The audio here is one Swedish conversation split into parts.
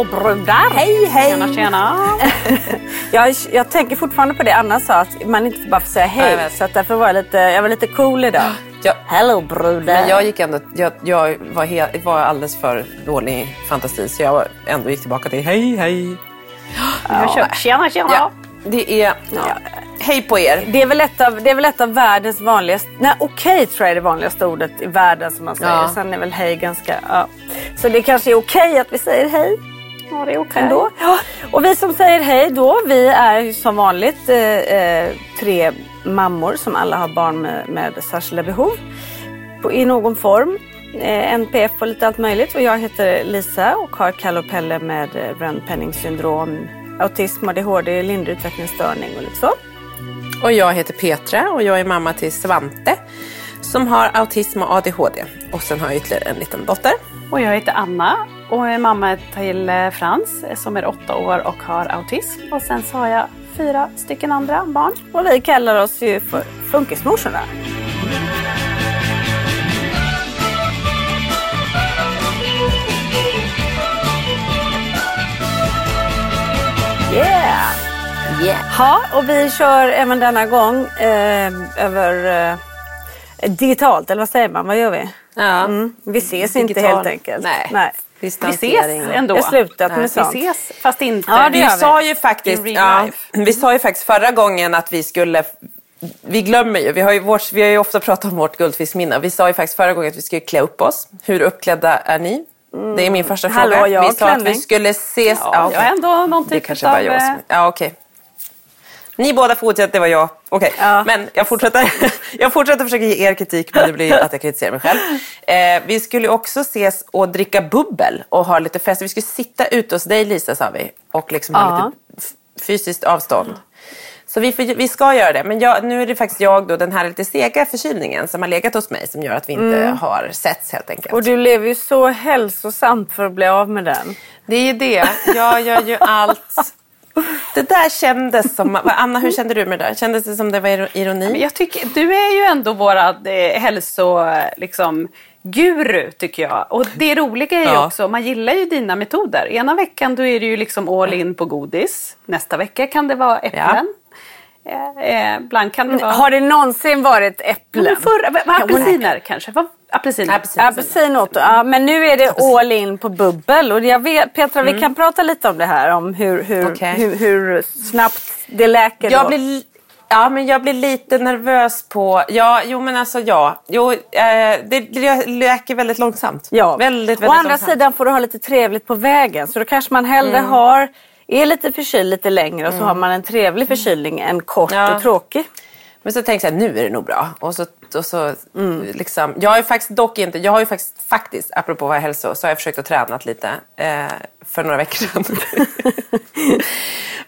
Hallå brudar! Hej, hej! Tjena, tjena. Jag, jag tänker fortfarande på det Anna sa, att man inte bara får säga Ja, jag hej. vet. så att därför var jag lite, jag var lite cool idag. Ja. Hello brudar! Men jag gick ändå, jag, jag var, he, var alldeles för dålig fantasi så jag ändå gick tillbaka till hej hej. Jag kör. Tjena, tjena. Ja, det är, ja, hej på er. Det är, väl ett av, det är väl ett av världens vanligaste... Nej, okej tror jag är det vanligaste ordet i världen som man säger. Ja. Sen är väl hej ganska... Ja. Så det kanske är okej att vi säger hej Ja, det är okej. ändå. Ja. Och vi som säger hej då, vi är som vanligt eh, eh, tre mammor som alla har barn med, med särskilda behov på, i någon form. Eh, NPF och lite allt möjligt. Och jag heter Lisa och har Kalle och Pelle med eh, Brenn syndrom, autism, ADHD, lindrig utvecklingsstörning och lite så. Och jag heter Petra och jag är mamma till Svante som har autism och ADHD. Och sen har jag ytterligare en liten dotter. Och jag heter Anna och är mamma till eh, Frans eh, som är åtta år och har autism. Och sen så har jag fyra stycken andra barn. Och vi kallar oss ju för Funkismorsorna. Yeah! Ja, och vi kör även denna gång eh, över eh, digitalt, eller vad säger man? Vad gör vi? Ja. Mm. Vi ses inte Digital. helt enkelt. Nej. Nej. Vi ses ändå. Jag har slutat Nej, med sånt. Vi ses fast inte. Ja, Vi vi. sa ju faktiskt, ja, vi sa ju faktiskt förra gången att vi skulle vi glömmer ju, vi har ju, vårt, vi har ju ofta pratat om vårt guldfiskminne. Vi sa ju faktiskt förra gången att vi skulle klä upp oss. Hur uppklädda är ni? Det är min första Hallå, fråga. jag har vi sa att vi klänning. skulle ses. Ja, okej. Jag är ändå någon Det typ kanske av... var jag som... eh, Ja, okej. Ni båda fortsätter, det var jag. Okej, Ja. men jag fortsätter, jag fortsätter försöka ge er kritik, men det blir att jag kritiserar mig själv. Eh, vi skulle också ses och dricka bubbel och ha lite fest. Vi skulle sitta ute hos dig Lisa, sa vi, och liksom ha Ja. lite f- fysiskt avstånd. Så vi, vi ska göra det. Men jag, nu är det faktiskt jag då, den här lite sega förkylningen som har legat hos mig som gör att vi inte har setts helt enkelt. Och du lever ju så hälsosamt för att bli av med den. Det är ju det. Jag gör ju allt. Det där kändes som... Anna, hur kände du med det där? Kändes det som det var Men ironi? jag tycker, du är ju ändå våra eh, hälso... Liksom, guru tycker jag. Och det roliga är ju Ja. också, man gillar ju dina metoder. Ena veckan då är det ju liksom all in på godis. Nästa vecka kan det vara äpplen. Eh, ibland kan det vara... Har det någonsin varit äpplen? Förra, apelsiner kanske? Vad, apelsiner. Apelsiner. Apelsin åt ja, men nu är det all in på bubbel. Och jag vet, Petra, vi kan prata lite om det här. Om hur, hur, Okej. hur, hur snabbt det läker. Jag då. blir, ja, men jag blir lite nervös på... Ja, jo men alltså ja. Jo, eh, det, det läker väldigt långsamt. Ja. Väldigt, väldigt Å andra långsamt. sidan får du ha lite trevligt på vägen. Så då kanske man hellre Mm. har, är lite förkyld lite längre och så har man en trevlig förkylning än kort Ja. och tråkig. Men så tänkte jag nu är det nog bra. Och så, och så Mm. liksom, jag har ju faktiskt dock inte, jag har ju faktiskt, faktiskt apropå vara hälso, så har jag försökt att träna lite eh, för några veckor sedan.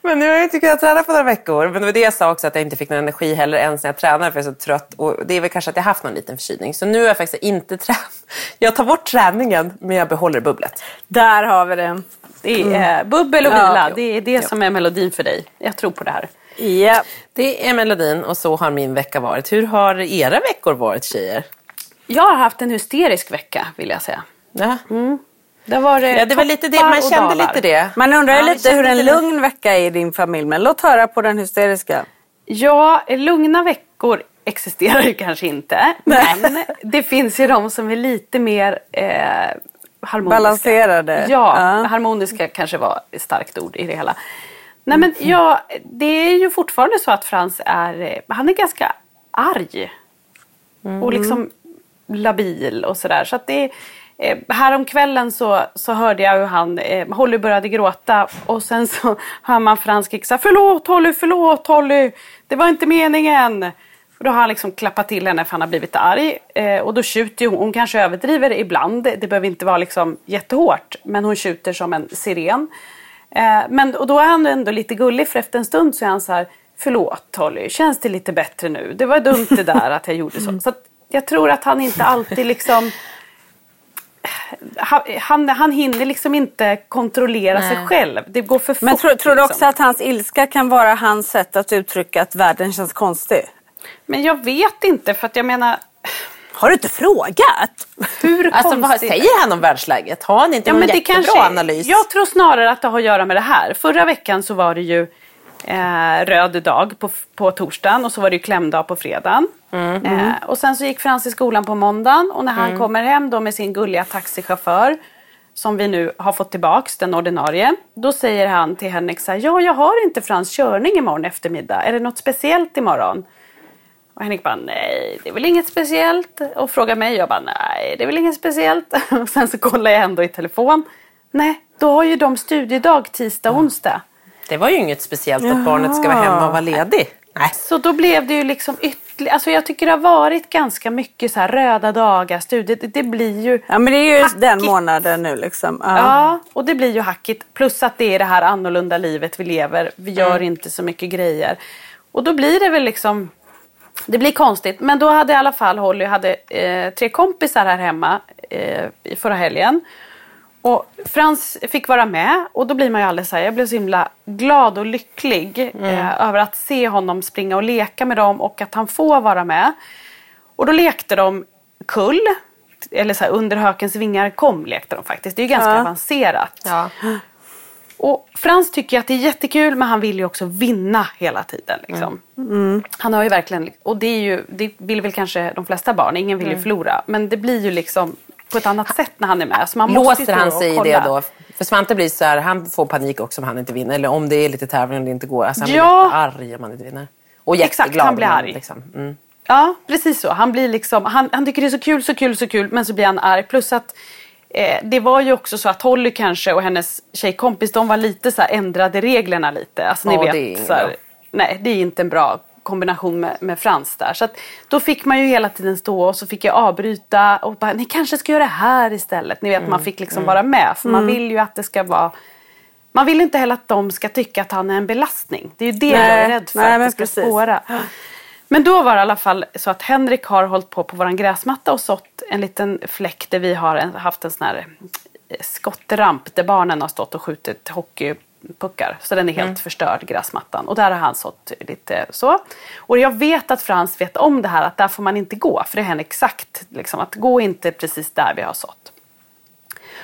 men nu har jag inte kunnat träna på några veckor. Men det var det jag sa också, att jag inte fick någon energi heller ens när jag tränade för jag är så trött. Och det är väl kanske att jag haft någon liten förkylning. Så nu har jag faktiskt inte tränat. Jag tar bort träningen men jag behåller bubblet. Där har vi det. Det är bubbel och Ja, vila. jo. det är det som är melodin för dig. Jag tror på det här. Ja. Det är melodin och så har min vecka varit. Hur har era veckor varit tjejer? Jag har haft en hysterisk vecka vill jag säga. Ja. Det var det Ja, det var lite det, man kände lite det. Man undrar Ja, lite hur en det. lugn vecka är i din familj. Men låt höra på den hysteriska. Ja, lugna veckor existerar ju kanske inte. Men det finns ju de som är lite mer eh, harmoniska. Balanserade. Ja, Ja. harmoniska kanske var ett starkt ord i det hela. Nej men ja, det är ju fortfarande så att Frans är, eh, han är ganska arg. Och liksom labil och sådär. Så att det eh, Häromkvällen så, så hörde jag hur han, eh, Holly började gråta och sen så hör man Frans här, Förlåt Holly, förlåt Holly, det var inte meningen. Och då har han liksom klappat till henne för han har blivit arg. Eh, och då tjuter ju hon, hon kanske överdriver ibland, det behöver inte vara liksom jättehårt. Men hon tjuter som en siren. Eh, men, och då är han ändå lite gullig för efter en stund så är han så här, Förlåt Holly, känns det lite bättre nu? Det var dumt det där att jag gjorde så. Så att jag tror att han inte alltid liksom han, han, han hinner liksom inte kontrollera sig själv. Det går för fort. Men tror, tror du också liksom. att hans ilska kan vara hans sätt att uttrycka att världen känns konstig? Men jag vet inte för att jag menar Har du inte frågat? hur Alltså, vad säger han om världsläget? Har han inte Ja, någon men det jättebra kanske, analys? Jag tror snarare att det har att göra med det här. Förra veckan så var det ju eh, röd dag på, på torsdagen och så var det ju klämdag på fredagen. Eh, och sen så gick Frans i skolan på måndagen och när han kommer hem då med sin gulliga taxichaufför som vi nu har fått tillbaks, den ordinarie. Då säger han till Henrik så här, ja jag har inte Frans körning imorgon eftermiddag. Är det något speciellt imorgon? Och Henrik bara, nej det är väl inget speciellt. Och frågar mig, jag bara, nej det är väl inget speciellt. Och sen så kollar jag ändå i telefon. Nej, då har ju de studiedag tisdag och onsdag. Det var ju inget speciellt att barnet ska vara hemma och vara ledig. Nej. Så då blev det ju liksom ytterligare, alltså jag tycker det har varit ganska mycket så här röda dagar, studier. Det, blir ju Ja men det är ju Hackigt. den månaden nu liksom. Ja. Ja, och det blir ju hackigt. Plus att det är det här annorlunda livet vi lever. Vi gör inte så mycket grejer. Och då blir det väl liksom... Det blir konstigt. Men då hade i alla fall Holly hade, eh, tre kompisar här hemma eh, i förra helgen. Och Frans fick vara med och då blir man ju alldeles så här, jag blev så himla glad och lycklig eh, över att se honom springa och leka med dem och att han får vara med. Och då lekte de kull, eller så här, under hökens vingar kom lekte de faktiskt. Det är ju ganska Ja. avancerat. Ja. Och Frans tycker att det är jättekul men han vill ju också vinna hela tiden. Liksom. Han har ju verkligen, och det, är ju, det vill väl kanske de flesta barn, ingen vill ju förlora. Men det blir ju liksom på ett annat sätt när han är med. Så man måste Låser stå han sig i det då? För Svante blir så här, han får panik också om han inte vinner. Eller om det är lite tävling och det inte går. Alltså han blir Ja. jättearg om han inte vinner. Och Exakt, jätteglad. han blir arg. Liksom. Mm. Ja, precis så. Han, blir liksom, han, han tycker det är så kul, så kul, så kul. Men så blir han arg. Plus att eh, det var ju också så att Holly kanske och hennes tjejkompis de var lite så här, ändrade reglerna lite. Alltså ni Ja, vet. det är så här, nej, det är inte en bra kombination med, med Frans där. Så att, då fick man ju hela tiden stå och så fick jag avbryta och bara, ni kanske ska göra det här istället. Ni vet, Mm, man fick liksom vara med. För man vill ju att det ska vara man vill inte heller att de ska tycka att han är en belastning. Det är ju det jag är Nej, rädd för. nej, att det ska precis. spåra. Men då var det i alla fall så att Henrik har hållit på på våran gräsmatta och sått en liten fläck där vi har en, haft en sån här eh, skottramp där barnen har stått och skjutit hockeypuckar. Så den är helt förstörd, gräsmattan. Och där har han sått lite så. Och jag vet att Frans vet om det här, att där får man inte gå. För det är Henrik sagt, liksom, att gå inte precis där vi har sått.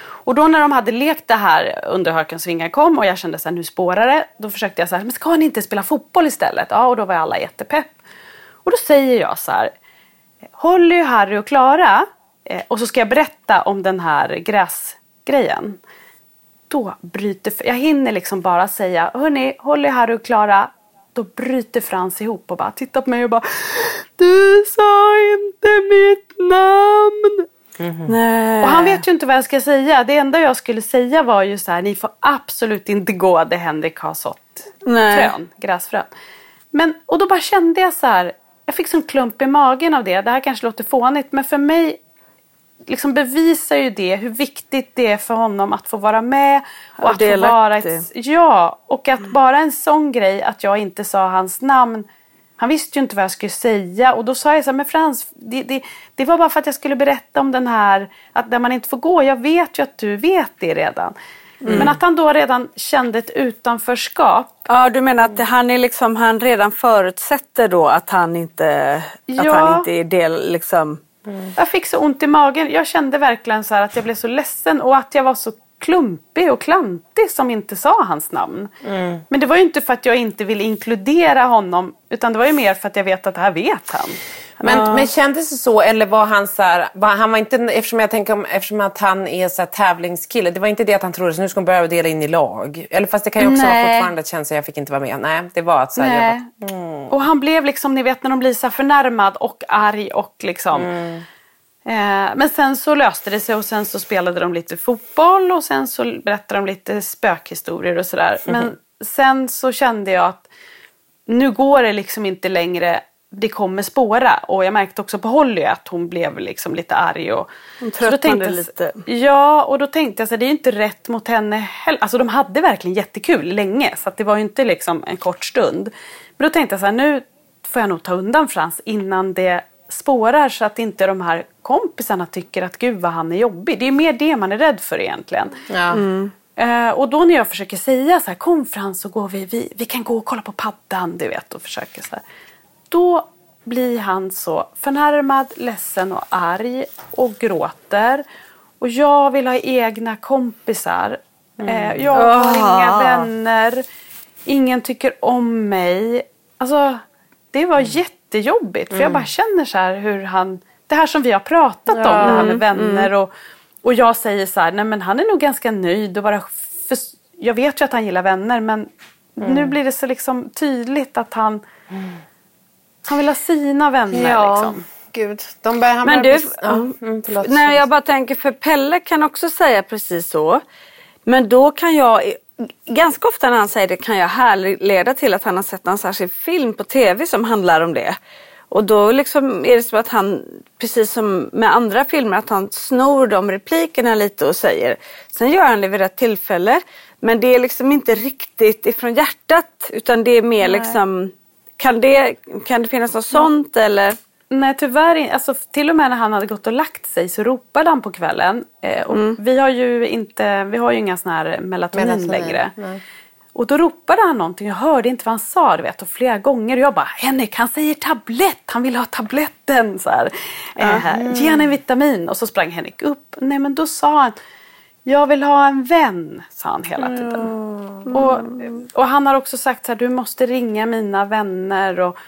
Och då när de hade lekt det här under Hökens vingar kom och jag kände så här, nu spårar det. Då försökte jag så här, men ska ni inte spela fotboll istället? Ja, och då var alla jättepepp. Och då säger jag så här, Holly, Harry och Klara. Eh, och så ska jag berätta om den här gräsgrejen. Då bryter, jag hinner liksom bara säga, hörni, Holly, Harry och Klara. då bryter Frans ihop och bara tittar på mig och bara Du sa inte mitt namn! Nej. Och han vet ju inte vad jag ska säga. Det enda jag skulle säga var ju så här, ni får absolut inte gå där Henrik har sått Nej. frön, gräsfrön. Men, och då bara kände jag så här, jag fick sån klump i magen av det. Det här kanske låter fånigt, men för mig liksom bevisar ju det hur viktigt det är för honom att få vara med. Och Ja, att få vara ett, Ja, och att bara en sån grej att jag inte sa hans namn. Han visste ju inte vad jag skulle säga och då sa jag så här, men Frans, det, det, det var bara för att jag skulle berätta om den här, att där man inte får gå. Jag vet ju att du vet det redan. Men att han då redan kände ett utanförskap. Ja, du menar att han, är liksom, han redan förutsätter då att han inte, att Ja. han inte är del liksom... Jag fick så ont i magen. Jag kände verkligen så att jag blev så ledsen och att jag var så klumpig och klantig som inte sa hans namn. Men det var ju inte för att jag inte ville inkludera honom utan det var ju mer för att jag vet att det här vet han. Men, men kändes det så eller var han så här, var, han var inte, eftersom jag tänker om, eftersom att han är så här tävlingskille, det var inte det att han trodde så nu ska hon börja dela in i lag. Eller fast det kan ju också vara Nej. fortfarande att känslan jag fick inte vara med. Nej, det var att så här, jag Nej. bara, Och han blev liksom, ni vet när de blir så förnärmad och arg och liksom. Eh, men sen så löste det sig och sen så spelade de lite fotboll och sen så berättade de lite spökhistorier och sådär. Men sen så kände jag att nu går det liksom inte längre. Det kommer spåra och jag märkte också på Holly att hon blev liksom lite arg. Och, Hon så då tröttnade lite. Ja, och då tänkte jag så här, det är inte rätt mot henne heller. Alltså de hade verkligen jättekul länge så att det var ju inte liksom en kort stund. Men då tänkte jag så här, nu får jag nog ta undan Frans innan det spårar så att inte de här kompisarna tycker att gud vad han är jobbig. Det är mer det man är rädd för egentligen. ja. Eh, och då när jag försöker säga så här, kom Frans så går vi, vi, vi kan gå och kolla på paddan, du vet, och försöker så här. Då blir han så förnärmad, ledsen och arg och gråter. Och jag vill ha egna kompisar. Eh, jag har inga vänner. Ingen tycker om mig. Alltså, det var jättejobbigt. För jag bara känner så här hur han... Det här som vi har pratat om, det här med vänner. Och, och jag säger så här, nej men han är nog ganska nöjd. Och bara, för, jag vet ju att han gillar vänner men nu blir det så liksom tydligt att han... Han vill ha sina vänner Ja, liksom. gud. De börjar, Men du, ja, mm. Nej, jag bara tänker för Pelle kan också säga precis så. Men då kan jag, ganska ofta när han säger det kan jag härleda till att han har sett en särskild film på tv som handlar om det. Och då liksom är det som att han, precis som med andra filmer, att han snor de replikerna lite och säger. Sen gör han det vid rätt tillfälle. Men det är liksom inte riktigt ifrån hjärtat utan det är mer liksom, kan det, kan det finnas något sånt eller? Nej tyvärr. Alltså, till och med när han hade gått och lagt sig så ropade han på kvällen. Eh, och Vi har ju inte, vi har ju inga såna här melatonin, Melatonin, längre. nej. Och då ropade han någonting. Jag hörde inte vad han sa du vet. Och flera gånger. Och jag bara Henrik han säger tablett. Han vill ha tabletten. Så här. Eh, ge han en vitamin. Och så sprang Henrik upp. Nej men då sa han. Jag vill ha en vän. Sa han hela tiden. Och, och han har också sagt så här. Du måste ringa mina vänner. Och,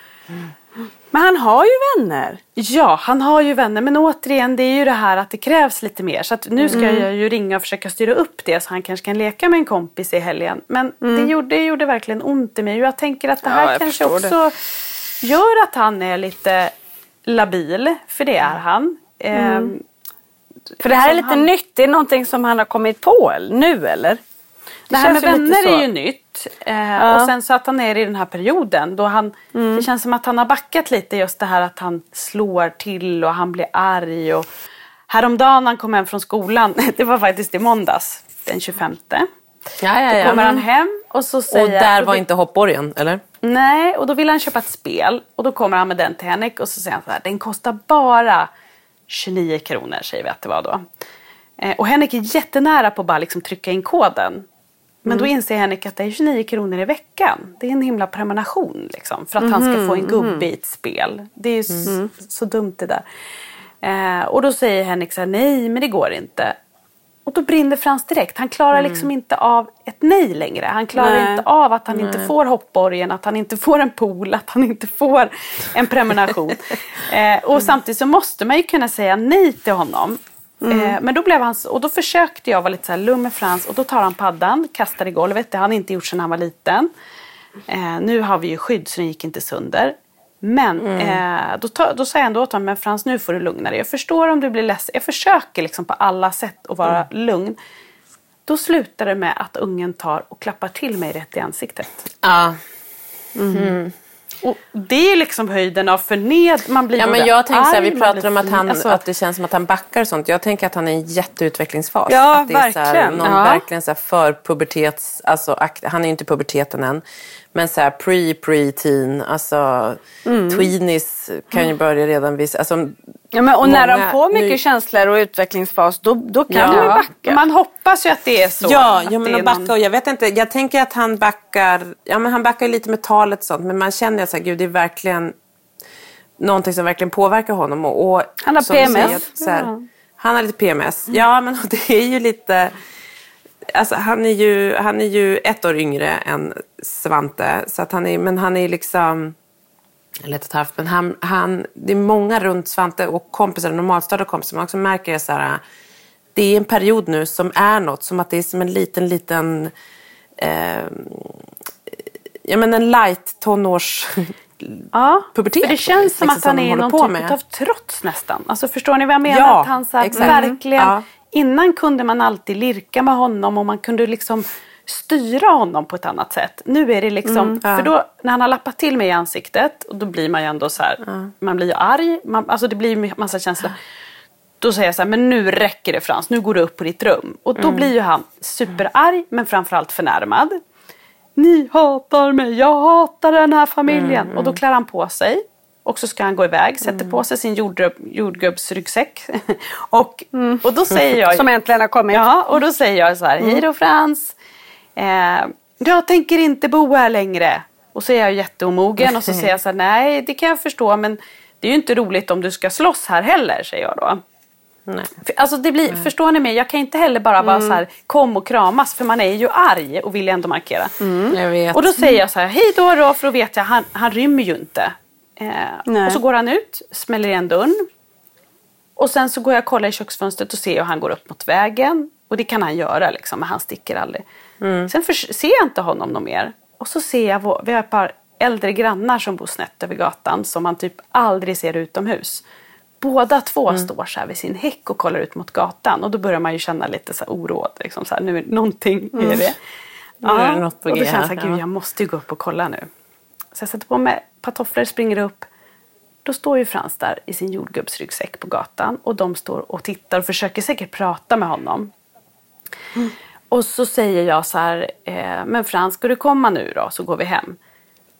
Men han har ju vänner. Ja, han har ju vänner. Men återigen, det är ju det här att det krävs lite mer. Så nu ska Mm. jag ju ringa och försöka styra upp det så han kanske kan leka med en kompis i helgen. Men det, gjorde, det gjorde verkligen ont i mig. Jag tänker att det Mm. Ja, här jag kanske också gör att han är lite labil. För det är han. Ehm, För det här är lite han- nytt. Det är någonting som han har kommit på nu eller? Det här med vänner är ju nytt. Eh, Ja. Mm. Och sen så att han är i den här perioden. Då han, Det känns som att han har backat lite just det här att han slår till och han blir arg. Och häromdagen när han kom hem från skolan, det var faktiskt i måndags den 25. ja, ja, Då ja. kommer han hem och så säger Och där var då- inte hoppborgen, eller? Nej, och då vill han köpa ett spel. Och då kommer han med den till Henrik och så säger han så här, den kostar bara 29 kronor säger vi att det var då. Eh, och Henrik är jättenära på att bara liksom trycka in koden. Men då inser Henrik att det är 29 kronor i veckan. Det är en himla prenumeration liksom, för att han ska få en gubbe i ett spel. Det är ju s- så dumt det där. Eh, och då säger Henrik så här, nej men det går inte. Och då brinner Frans direkt. Han klarar liksom inte av ett nej längre. Han klarar Nej. inte av att han inte får hoppborgen, att han inte får en pool, att han inte får en prenumeration. eh, och samtidigt så måste man ju kunna säga nej till honom. Eh, men då blev han, och då försökte jag vara lite så här lugn med Frans och då tar han paddan, kastar i golvet. Det har han inte gjort sedan han var liten. Eh, nu har vi ju skydd så den gick inte sönder. Men eh, då, ta, då sa jag ändå åt honom, men Frans nu får du lugna dig. Jag förstår om du blir ledsen. Jag försöker liksom på alla sätt att vara lugn. Då slutar det med att ungen tar och klappar till mig rätt i ansiktet. Ja. Och det är liksom höjden av förned. Man blir Ja, men jag tänker så här, vi pratar om att, han, alltså att det känns som att han backar och sånt. Jag tänker att han är i en jätteutvecklingsfas. Ja, att det är Så här, verkligen. någon Ja. verkligen så för pubertets... Alltså, han är ju inte i puberteten än. Men så här pre-pre-teen. Alltså, Mm. tweenies kan ju börja redan vid... Alltså, Ja, men, och när de Många- får mycket nu- känslor och utvecklingsfas då, då kan Ja. de ju backa. Man hoppas ju att det är så. Ja, ja men att backa någon- och jag vet inte, jag tänker att han backar, ja men han backar ju lite med talet och sånt men man känner ju att så här, gud det är verkligen någonting som verkligen påverkar honom. Och, och Han har PMS. säger, här, Han har lite PMS, ja men det är ju lite, alltså han är ju, han är ju ett år yngre än Svante så att han är, men han är liksom eller ett och ett halvt, men han, han, det är många runt Svante och kompisar, normalstörda kompisar, man också märker det så här, det är en period nu som är något, som att det är som en liten, liten, eh, ja men en light tonårs... Ja, pubertet, för det känns som liksom, att han som de är någon på typ med. av trots nästan. Alltså förstår ni vad jag menar? Ja, att han så här, verkligen, Ja. Innan kunde man alltid lirka med honom och man kunde liksom styra honom på ett annat sätt. Nu är det liksom, för då när han har lappat till mig i ansiktet och då blir man ju ändå så här, man blir ju arg, man, alltså det blir ju massa känslor. Då säger jag så här, men nu räcker det Frans, nu går du upp på ditt rum. Och då blir ju han superarg men framförallt förnärmad. Ni hatar mig, jag hatar den här familjen. Och då klär han på sig. Och så ska han gå iväg, sätter på sig sin jordgubb, jordgubbsryggsäck. och, och då säger jag... Som äntligen har kommit. Ja, och då säger jag så här, hej då Frans. Eh, jag tänker inte bo här längre. Och så är jag jätteomogen och så säger jag så här, nej det kan jag förstå men det är ju inte roligt om du ska slåss här heller, säger jag då. Nej. Alltså det blir, Förstår ni mig? Jag kan inte heller bara vara så här, kom och kramas för man är ju arg och vill ändå markera. Jag vet. Och då säger jag så här, hej då då, för då vet jag, han, han rymmer ju inte. Eh, och så går han ut, smäller igen dörren. Och sen så går jag och kollar i köksfönstret och ser hur han går upp mot vägen. Och det kan han göra liksom, men han sticker aldrig. Sen för, ser jag inte honom någon mer. Och så ser jag, vår, vi har ett par äldre grannar som bor snett över gatan som man typ aldrig ser utomhus. Båda två står så här vid sin häck och kollar ut mot gatan. Och då börjar man ju känna lite så här oro. Liksom så här, nu är någonting är det. är det något på och då G känns jag så här, gud ja. jag måste ju gå upp och kolla nu. Så jag sätter på mig par tofflor, springer upp. Då står ju Frans där i sin jordgubbsryggsäck på gatan. Och de står och tittar och försöker säkert prata med honom. Och så säger jag så här, eh, men Frans ska du komma nu då så går vi hem.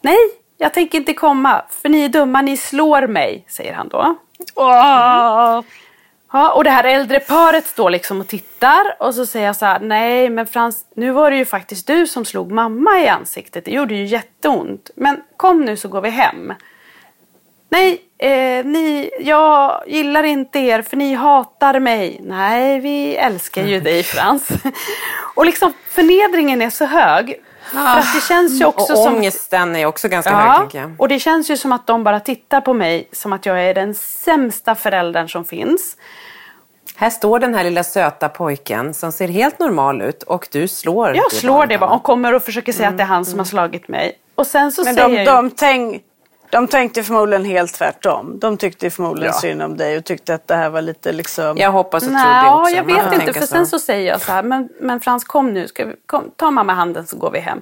Nej, jag tänker inte komma för ni är dumma, ni slår mig, säger han då. Ja, och det här äldre paret står liksom och tittar och så säger jag så här, nej men Frans, nu var det ju faktiskt du som slog mamma i ansiktet. Det gjorde ju jätteont. Men kom nu så går vi hem. Nej, eh, ni, jag gillar inte er för ni hatar mig. Nej, vi älskar ju dig Frans. och liksom förnedringen är så hög. För att det känns ju också och som... ångesten är också ganska hög tänker jag. och det känns ju som att de bara tittar på mig som att jag är den sämsta föräldern som finns. Här står den här lilla söta pojken som ser helt normal ut och du slår Jag slår det bara och kommer och försöker säga att det är han som har slagit mig. Och sen så Men säger de, jag de, tänk, de tänkte förmodligen helt tvärtom. De tyckte förmodligen Ja. synd om dig och tyckte att det här var lite liksom... Jag hoppas och tror Nej, det också. jag vet inte. För sen så säger jag så här, men, men Frans kom nu, ska vi, kom, ta mamma handen så går vi hem.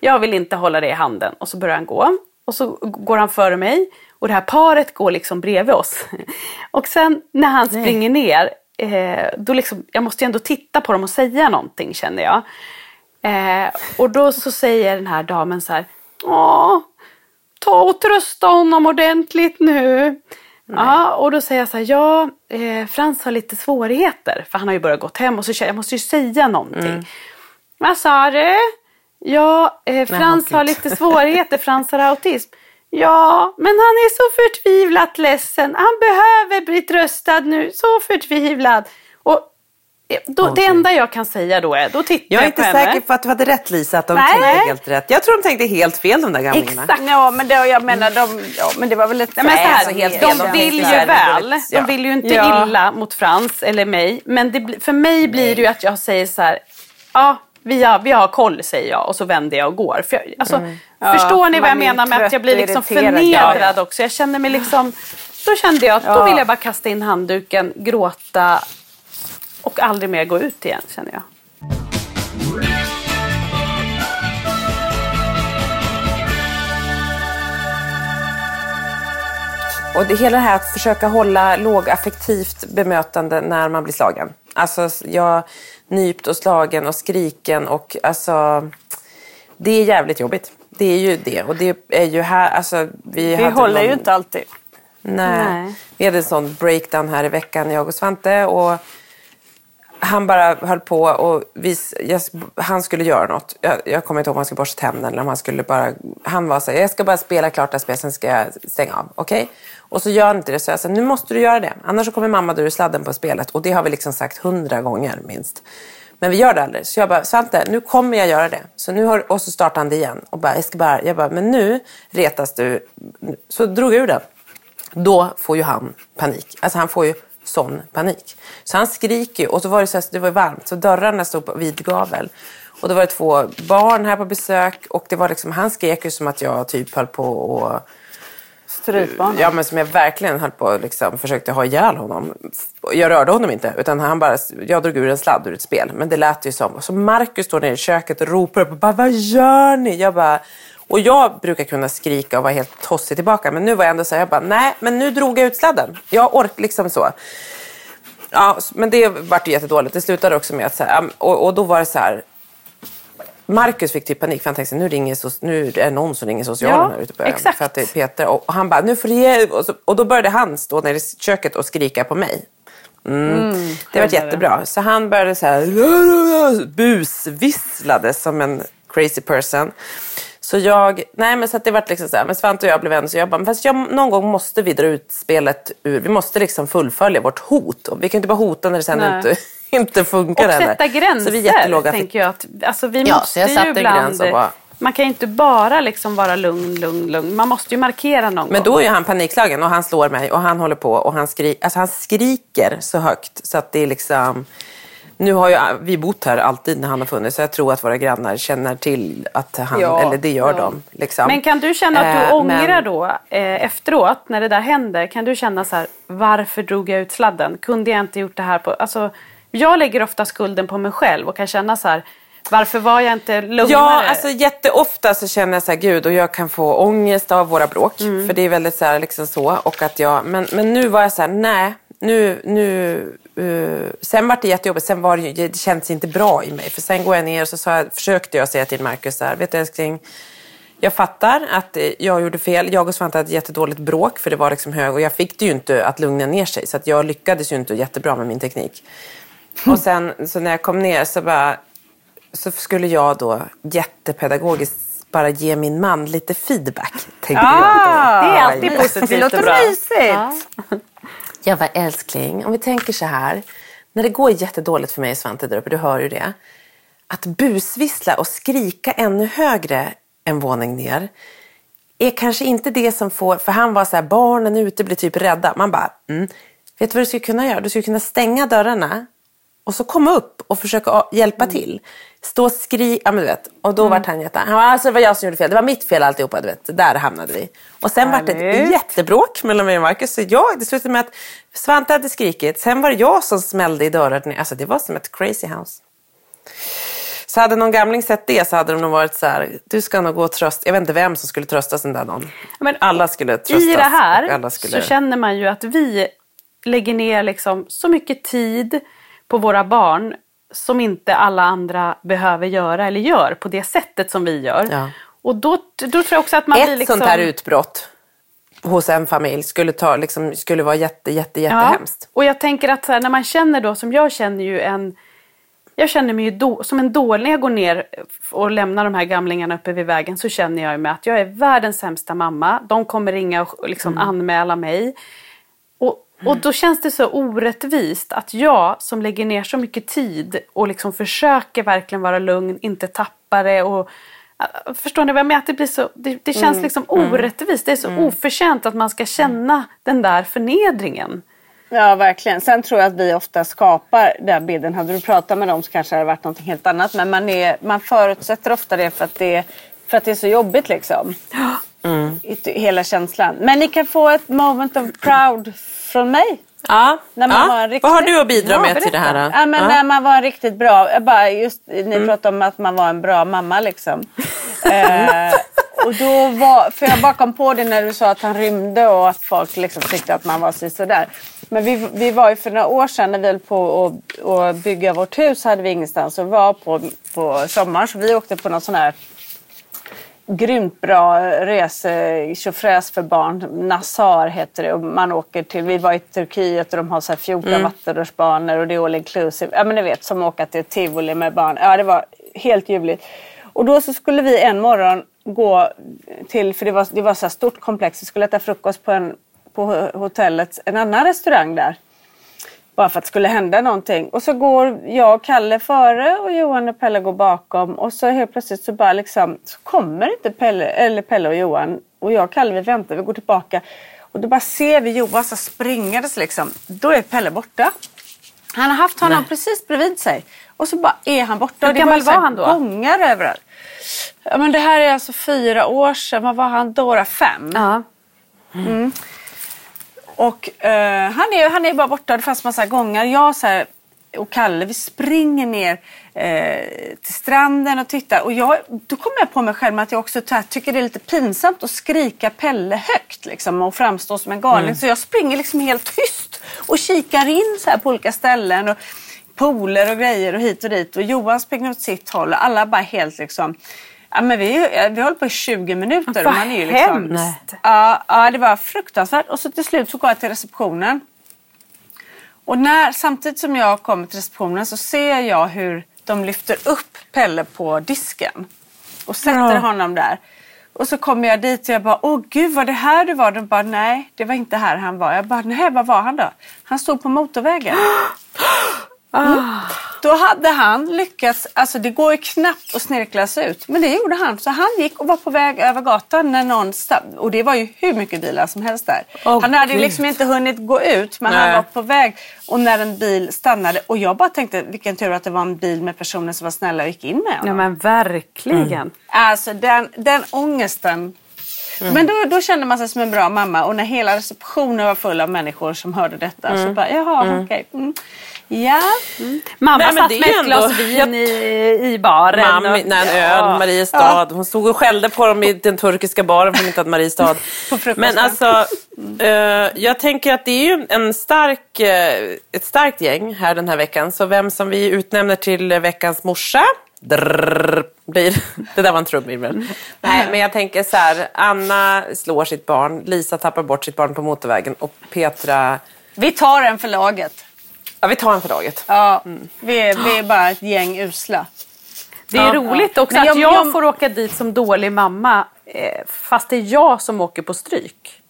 Jag vill inte hålla dig i handen. Och så börjar han gå. Och så går han före mig. Och det här paret går liksom bredvid oss. Och sen när han springer ner, eh, då liksom, jag måste ju ändå titta på dem och säga någonting känner jag. Eh, och då så säger den här damen så här, Åh, ta och trösta honom ordentligt nu. Ja, och då säger jag så här, ja, eh, Frans har lite svårigheter. För han har ju börjat gått hem och så jag, måste ju säga någonting. Vad sa du? Ja, eh, Frans gud. har lite svårigheter, Frans har autism. Ja, men han är så förtvivlat ledsen. Han behöver bli tröstad nu, så förtvivlad. Och eh, då, det enda jag kan säga då är, då tittar Jag är jag, inte på henne. säker på att du hade rätt Lisa, att de Nej. tänkte helt rätt. Jag tror de tänkte helt fel de där gamlingarna. Exakt. Ja, men, det, jag menar, de, ja, men det var väl ett... Nej, men så här, alltså helt fel. de De vill ju väl. ja. De vill ju inte Ja. illa mot Frans eller mig. Men det, för mig blir det ju att jag säger så här. Ja, vi har, vi har koll säger jag och så vänder jag och går. För jag, alltså, Mm. Förstår ni vad jag är menar med att jag blir liksom förnedrad också? Jag känner mig liksom... Då kände jag att då Ja. vill jag bara kasta in handduken, gråta och aldrig mer gå ut igen känner jag. Och det, hela det här att försöka hålla lågaffektivt bemötande när man blir slagen. Alltså jag nypt och slagen och skriken och alltså det är jävligt jobbigt. Det är ju det. Och det är ju här, alltså vi, Vi håller ju någon- inte alltid. Nej. Nej. Vi hade en sån breakdown här i veckan, jag och Svante. Och han bara höll på och vis, jag, han skulle göra något. Jag, jag kommer inte ihåg om han skulle borsta tänderna eller om han skulle bara... Han var så här, jag ska bara spela klart det här spelet, sen ska jag stänga av. Okej? Och så gör han inte det. Så jag sa, nu måste du göra det. Annars så kommer mamma dra ur sladden på spelet. Och det har vi liksom sagt hundra gånger minst. Men vi gör det aldrig. Så jag bara, Svante, nu kommer jag göra det. Så nu har, och så startade han det igen. Och bara, jag, ska bara, jag bara, men nu retas du. Så drog jag ur den. Då får ju han panik. Alltså han får ju sån panik. Så han skriker ju. Och så var det, så här, det var varmt, så dörrarna stod på vid gavel. Och då var det två barn här på besök. Och det var liksom, han skrek ju som att jag typ höll på och Strypbarn. Ja, men som jag verkligen höll på och liksom försökte ha ihjäl honom. Jag rörde honom inte, utan han bara, jag drog ur en sladd ur ett spel. Men det lät ju som. Så Markus står nere i köket och ropar upp och bara, vad gör ni? Jag bara, och jag brukar kunna skrika och vara helt tossig tillbaka. Men nu var jag ändå så här, jag bara, nej, men nu drog jag ut sladden. Jag ork liksom så. Ja, men det vart ju jättedåligt. Det slutade också med att så här, och, och då var det så här, Marcus fick typ panik för han tänkte nu, ringer so- nu är det någon som ringer socialen Ja, här ute på exakt. För att det är Peter. Och han bara, nu får du. Och, så, och då började han stå nere i köket och skrika på mig. Mm. det var jättebra. Så han började så här busvisslade som en crazy person. Så jag, nej men så att det vart liksom så här, men Svante och jag blev vänner så jag bara, men fast jag, någon gång måste vi dra ut spelet ur, vi måste liksom fullfölja vårt hot. Vi kan inte bara hota när det sen Nej. inte, inte funkar Och heller. sätta gränser, Så vi är jättelåga. tänker jag. Att, alltså, vi Ja, måste så jag ju ibland... gräns och bara- Man kan ju inte bara liksom vara lugn, lugn, lugn. Man måste ju markera någon Men gång. då är ju han panikslagen och han slår mig och han håller på och han, skri alltså han skriker så högt så att det är liksom... Nu har ju vi bott här alltid när han har funnits så jag tror att våra grannar känner till att han, Ja, eller det gör ja. de. Liksom. Men kan du känna att du Eh, ångrar men- då eh, efteråt när det där händer? Kan du känna så här, varför drog jag ut sladden? Kunde jag inte gjort det här på... Alltså, jag lägger ofta skulden på mig själv och kan känna så här, varför var jag inte lugnare? Ja, alltså jätteofta så känner jag så här, gud, och jag kan få ångest av våra bråk. Mm. För det är väldigt så här, liksom så. Och att jag, men, men nu var jag så här, nej, nu, nu, eh, sen var det jättejobbigt. Sen var det, det kändes inte bra i mig. För sen går jag ner och så sa jag, försökte jag säga till Marcus så här, vet du älskling, jag fattar att eh, jag gjorde fel. Jag och Svante hade ett jättedåligt bråk för det var liksom hög och jag fick det ju inte att lugna ner sig. Så att jag lyckades ju inte jättebra med min teknik. Och sen så när jag kom ner så bara så skulle jag då jättepedagogiskt bara ge min man lite feedback. Tänkte jag då. det är alltid positivt Det låter mysigt. Jag var älskling, om vi tänker så här. När det går jättedåligt för mig Svante där uppe, du hör ju det. Att busvissla och skrika ännu högre en våning ner är kanske inte det som får, för han var så här, barnen ute blir typ rädda. Man bara, mm. vet du vad du skulle kunna göra? Du skulle kunna stänga dörrarna och så komma upp och försöka hjälpa till. Stå och skrika, ja men du vet. Och då vart han jätte, han alltså det var jag som gjorde fel, det var mitt fel alltihopa, du vet. Där hamnade vi. Och sen vart det ett jättebråk mellan mig och Marcus. Så jag, det slutade med att Svante hade skrikit, sen var det jag som smällde i dörren. Alltså det var som ett crazy house. Så hade någon gamling sett det så hade de nog varit så här, du ska nog gå och trösta. Jag vet inte vem som skulle trösta den där någon. Men alla skulle tröstas. I det här skulle... så känner man ju att vi lägger ner liksom så mycket tid på våra barn som inte alla andra behöver göra eller gör på det sättet som vi gör. Ja. Och då, då tror jag också att man Ett blir liksom... sånt här utbrott hos en familj skulle, ta, liksom, skulle vara jätte, jätte, jättehemskt. Och jag tänker att här, när man känner då, som jag känner ju en jag känner mig ju då, som en dålig, när jag går ner och lämnar de här gamlingarna uppe vid vägen så känner jag ju med att jag är världens sämsta mamma. De kommer ringa och liksom Mm. anmäla mig. Och, då känns det så orättvist att jag som lägger ner så mycket tid och liksom försöker verkligen vara lugn, inte tappa det och äh, Förstår ni vad jag menar? Det, blir så, det, det känns liksom orättvist. Det är så oförtjänt att man ska känna den där förnedringen. Ja, verkligen. Sen tror jag att vi ofta skapar den bilden. Hade du pratat med dem så kanske det hade varit något helt annat. Men man, är, man förutsätter ofta det för att det, för att det är så jobbigt liksom. Mm. Hela känslan. Men ni kan få ett moment of proud från mig. Ja. När man ja. var riktigt... Vad har du att bidra ja, med berätta. till det här? Ja, men. När man var riktigt bra. Bara just, ni mm. pratade om att man var en bra mamma liksom. eh, och då var, för jag bara kom på det när du sa att han rymde och att folk liksom tyckte att man var sådär. Men vi, vi var ju för några år sedan när vi höll på att, att bygga vårt hus hade vi ingenstans att vara på, på sommaren. Så vi åkte på någon sån här grymt bra rese, tjofräs för barn. Nassar heter det. Och man åker till, vi var i Turkiet och de har så här 14 mm. vattenrutschbanor och det är all inclusive. Ja men ni vet som åka till tivoli med barn. Ja det var helt ljuvligt. Och då så skulle vi en morgon gå till, för det var, det var så stort komplex, vi skulle äta frukost på, en, på hotellet, en annan restaurang där. Bara för att det skulle hända någonting. Och så går jag och Kalle före och Johan och Pelle går bakom. Och så helt plötsligt så bara liksom, så kommer inte Pelle, eller Pelle och Johan. Och jag och Kalle vi väntar, vi går tillbaka. Och då bara ser vi Johan så springandes liksom. Då är Pelle borta. Han har haft honom Nej. precis bredvid sig. Och så bara är han borta. Hur gammal var han då? Gångar överallt. Ja, men det här är alltså fyra år sedan. Vad var han då? Fem? Ja. Mm. Och uh, han, är, han är bara borta. Det fanns massa gånger. Jag så här, och Kalle, vi springer ner eh, till stranden och tittar. Och jag, då kommer jag på mig själv att jag också tycker det är lite pinsamt att skrika Pelle högt liksom, och framstå som en galning. Mm. Så jag springer liksom helt tyst och kikar in så här på olika ställen. Och, pooler och grejer och hit och dit. Och Johan springer åt sitt håll och alla bara helt liksom Ja, men vi, vi höll på i 20 minuter. Vad man är ju liksom, hemskt! Ja, ja, det var fruktansvärt. Och så till slut så går jag till receptionen. Och när, samtidigt som jag kommer till receptionen så ser jag hur de lyfter upp Pelle på disken. Och sätter ja. honom där. Och så kommer jag dit och jag bara, åh gud var det här du var? De bara, nej det var inte här han var. Jag bara, nej var var han då? Han stod på motorvägen. Mm. Då hade han lyckats, alltså det går ju knappt att snirkla sig ut, men det gjorde han. Så han gick och var på väg över gatan när någon och det var ju hur mycket bilar som helst där. Oh, han hade Gud. liksom inte hunnit gå ut, men Nej. han var på väg. Och när en bil stannade, och jag bara tänkte vilken tur att det var en bil med personer som var snälla och gick in med honom. Ja men verkligen. Mm. Alltså den, den ångesten Mm. Men då, då kände man sig som en bra mamma och när hela receptionen var full av människor som hörde detta mm. så bara, jaha mm. okej. Okay. Mm. Ja. Mm. Mamma nej, satt med ett glas vin i, i baren. Mamma, och... nej, en öl, Mariestad. Ja. Hon stod och skällde på dem i den turkiska baren för att inte hade Mariestad. Men alltså, uh, jag tänker att det är ju en stark, uh, ett starkt gäng här den här veckan. Så vem som vi utnämner till veckans morsa Drrr, blir, det där var en trumvirvel. Mm. Nej, men jag tänker så här. Anna slår sitt barn, Lisa tappar bort sitt barn på motorvägen och Petra... Vi tar en för laget. Ja, vi tar en för laget. Ja, mm. vi, är, vi är bara ett gäng usla. Det är ja, roligt också att jag, jag, får åka dit som dålig mamma eh, fast det är jag som åker på stryk.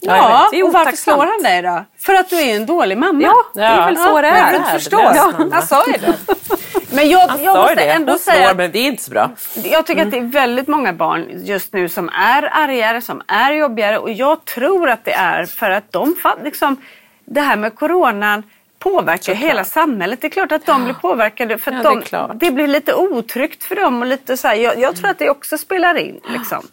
Ja, och varför slår han dig då? För att du är en dålig mamma. Ja, det är väl så det är. Du förstår. Ja, han sa ju det. Men jag, jag måste det. ändå Hon säga... Slår, men det är inte så bra. Jag tycker mm. att det är väldigt många barn just nu som är argare, som är jobbigare. Och jag tror att det är för att de liksom... Det här med coronan påverkar hela samhället. Det är klart att de blir påverkade för ja, de, det, det, blir lite otryggt för dem. Och lite så här, jag, jag, tror att det också spelar in. Liksom.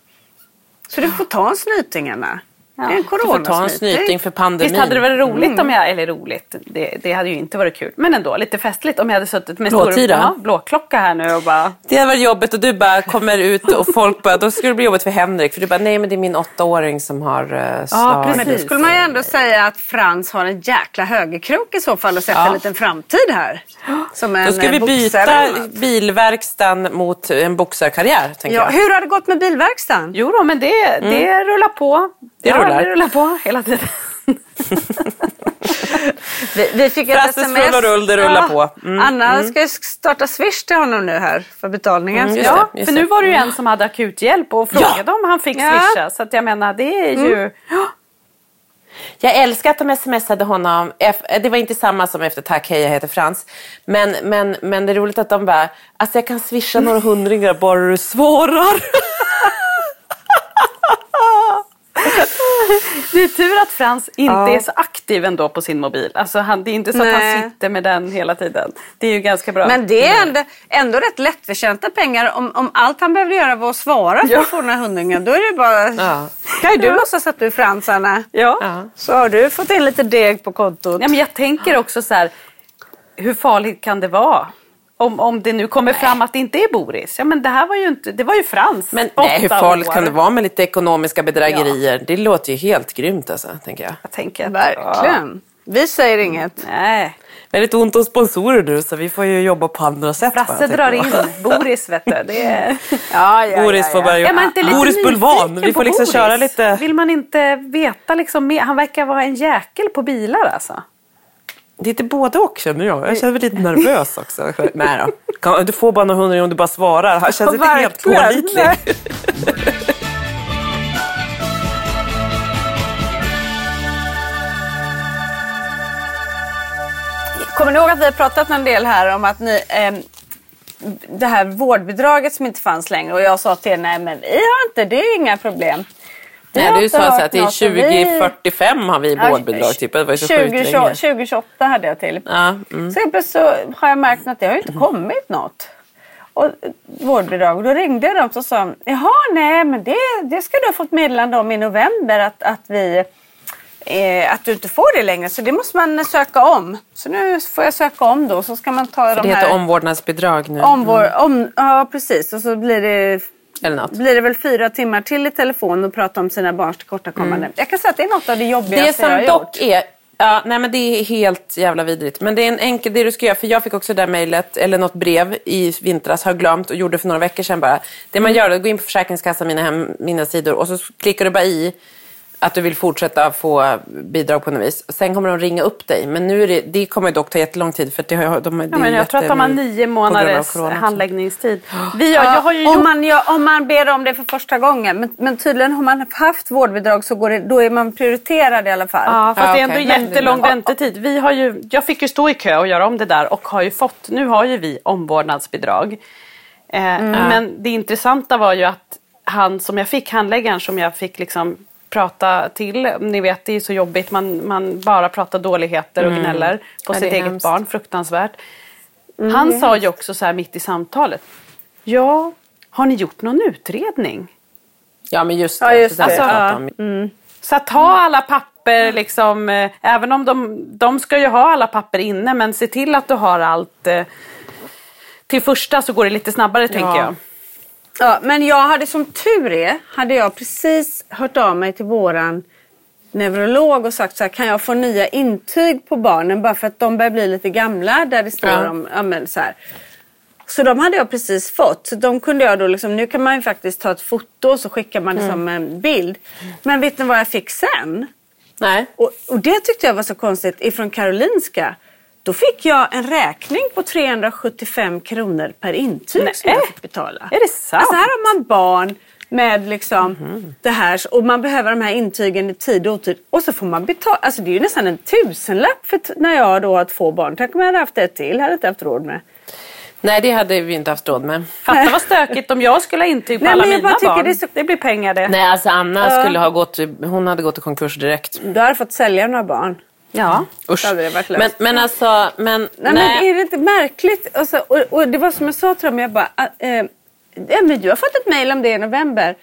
Så du får ta en snyting, Anna. Ja. En du får ta en snyting för pandemin. Visst hade det varit roligt mm. om jag, eller roligt, det, det, hade ju inte varit kul, men ändå lite festligt om jag hade suttit med stor ja, blåklocka här nu och bara... Det hade varit jobbigt och du bara kommer ut och folk bara, då skulle det bli jobbigt för Henrik för du bara, nej men det är min åttaåring som har uh, slagit. Ja, Men då skulle man ju ändå säga att Frans har en jäkla högerkrok i så fall och sett ja. en liten framtid här. Som en då ska vi eh, byta bilverkstan mot en boxarkarriär. Ja, jag. Hur har det gått med bilverkstan? Jo då, men det, mm. det rullar på. Det ja, rullar. det rullar på hela tiden. vi, vi fick ett sms. och rull, det rullar ja. på. Mm. Anna mm. ska starta Swish till honom nu här för betalningen. Mm, ja, det, för nu var det ju en som hade akuthjälp och frågade ja. om han fick swisha. Så jag menar, det är ju... Mm. Jag älskar att de smsade honom. Det var inte samma som efter tack, hej jag heter Frans. Men, men, men det är roligt att de bara, alltså jag kan swisha några hundringar bara du svarar. Det är tur att Frans inte är så aktiv ändå på sin mobil. Alltså han, det är inte så att Nej. han sitter med den hela tiden. Det är ju ganska bra. Men det är ändå, ändå rätt lättförtjänta pengar. Om, om allt han behöver göra var att svara för att få den här hundringen. Då är det bara... Ja. Kan ju du låtsas att du är Frans, Anna. ja. Så har du fått in lite deg på kontot. Ja, men jag tänker också så här, hur farligt kan det vara? Om, om det nu kommer fram att det inte är Boris. Ja men det här var ju inte, det var ju Frans. Men nej, hur farligt år. kan det vara med lite ekonomiska bedrägerier? Det låter ju helt grymt alltså, tänker jag. Jag tänker att, Verkligen. Vi säger inget. Ja, nej. Väldigt ont om sponsorer nu så vi får ju jobba på andra sätt. Frasse drar in Boris vet du. Det är... Ja, ja, Boris får börja lite Boris Bulvan. Vi får liksom Boris? köra lite... Vill man inte veta liksom mer? Han verkar vara en jäkel på bilar alltså. Det är lite både och känner jag. Jag känner mig lite nervös också. Nej då. Du får bara några hundra om du bara svarar. Han känns inte helt pålitlig. Kommer ni ihåg att vi har pratat en del här om att ni, ehm, det här vårdbidraget som inte fanns längre och jag sa till er, nej men vi har inte, det är inga problem. Nej, du sa så att något och vi- 2045 har vi vårdbidrag. Typ. Det var ju så sjukt 20, länge. 2028 hade jag till. Ja, mm. Så helt så har jag märkt att det har inte kommit något. Och, eh, vårdbidrag. Då ringde jag dem och sa jaha nej men det, det ska du ha fått meddelande om i november att, att vi eh, att du inte får det längre så det måste man söka om. Så nu får jag söka om då så ska man ta För de det här heter omvårdnadsbidrag nu. om vår, om, ja precis och så blir det Eller något. blir det väl fyra timmar till i telefon och prata om sina barns tillkortakommanden. Jag kan säga att det är något av det Det jobbigaste jag har som gjort. dock är, ja, nej men det är helt jävla vidrigt. Men det är en enkel, det du ska göra, för jag fick också det där mejlet, eller något brev i vintras, har glömt och gjorde för några veckor sedan bara. Det man gör är att gå in på Försäkringskassan, mina, hem, mina sidor och så klickar du bara i att du vill fortsätta få bidrag på något vis. Sen kommer de ringa upp dig. Men nu är det, det kommer dock ta jättelång tid för det har, de, det Ja, men jag tror att de har nio månaders handläggningstid. Vi har, jag har ju om, man, gör- om man ber om det för första gången. Men, men tydligen har man haft vårdbidrag så går det, då är man prioriterad i alla fall. Ja, fast Ja, det är ändå okej. jättelång väntetid. Vi har ju, jag fick ju stå i kö och göra om det där och har ju fått, nu har ju vi omvårdnadsbidrag. Eh, Men det intressanta var ju att han som jag fick, handläggaren som jag fick liksom prata till, ni vet det är så jobbigt, man, man bara pratar dåligheter och gnäller på Ja, sitt eget hemskt. barn, fruktansvärt. Han sa ju också så här mitt i samtalet, ja, har ni gjort någon utredning? Ja men just det. Ja, just det. pratade Ja. Mm. Så att ha alla papper, liksom, eh, även om de, de ska ju ha alla papper inne, men se till att du har allt. Eh, till första så går det lite snabbare tänker jag. Ja, men jag hade som tur är, hade jag precis hört av mig till våran neurolog och sagt så här, kan jag få nya intyg på barnen bara för att de börjar bli lite gamla där det står Ja. om, ja men så här. Så de hade jag precis fått. Så de kunde jag då liksom, nu kan man ju faktiskt ta ett foto och så skickar man det som en bild. Men vet ni vad jag fick sen? Nej. Och, och det tyckte jag var så konstigt ifrån Karolinska. Då fick jag en räkning på 375 kronor per intyg som Nej. jag fick betala. Är det sant? Alltså här har man barn med liksom det här och man behöver de här intygen i tid och otid. Och så får man betala. Alltså det är ju nästan en tusenlapp för när jag då har två barn. Tänk om jag hade haft ett till. hade inte haft råd med. Nej, det hade vi inte haft råd med. Fatta vad stökigt om jag skulle ha intyg på Nej, alla men jag mina bara tycker barn. det så- det blir pengar det. Nej, alltså Anna skulle ha gått, hon hade gått i konkurs direkt. Du hade fått sälja några barn. Ja. Usch. hade det varit löst. men, men alltså, men, Nej, nej. men är det inte märkligt? Alltså, och, och det var som jag sa till dem, jag bara, eh, ja, men du har fått ett mejl om det i november.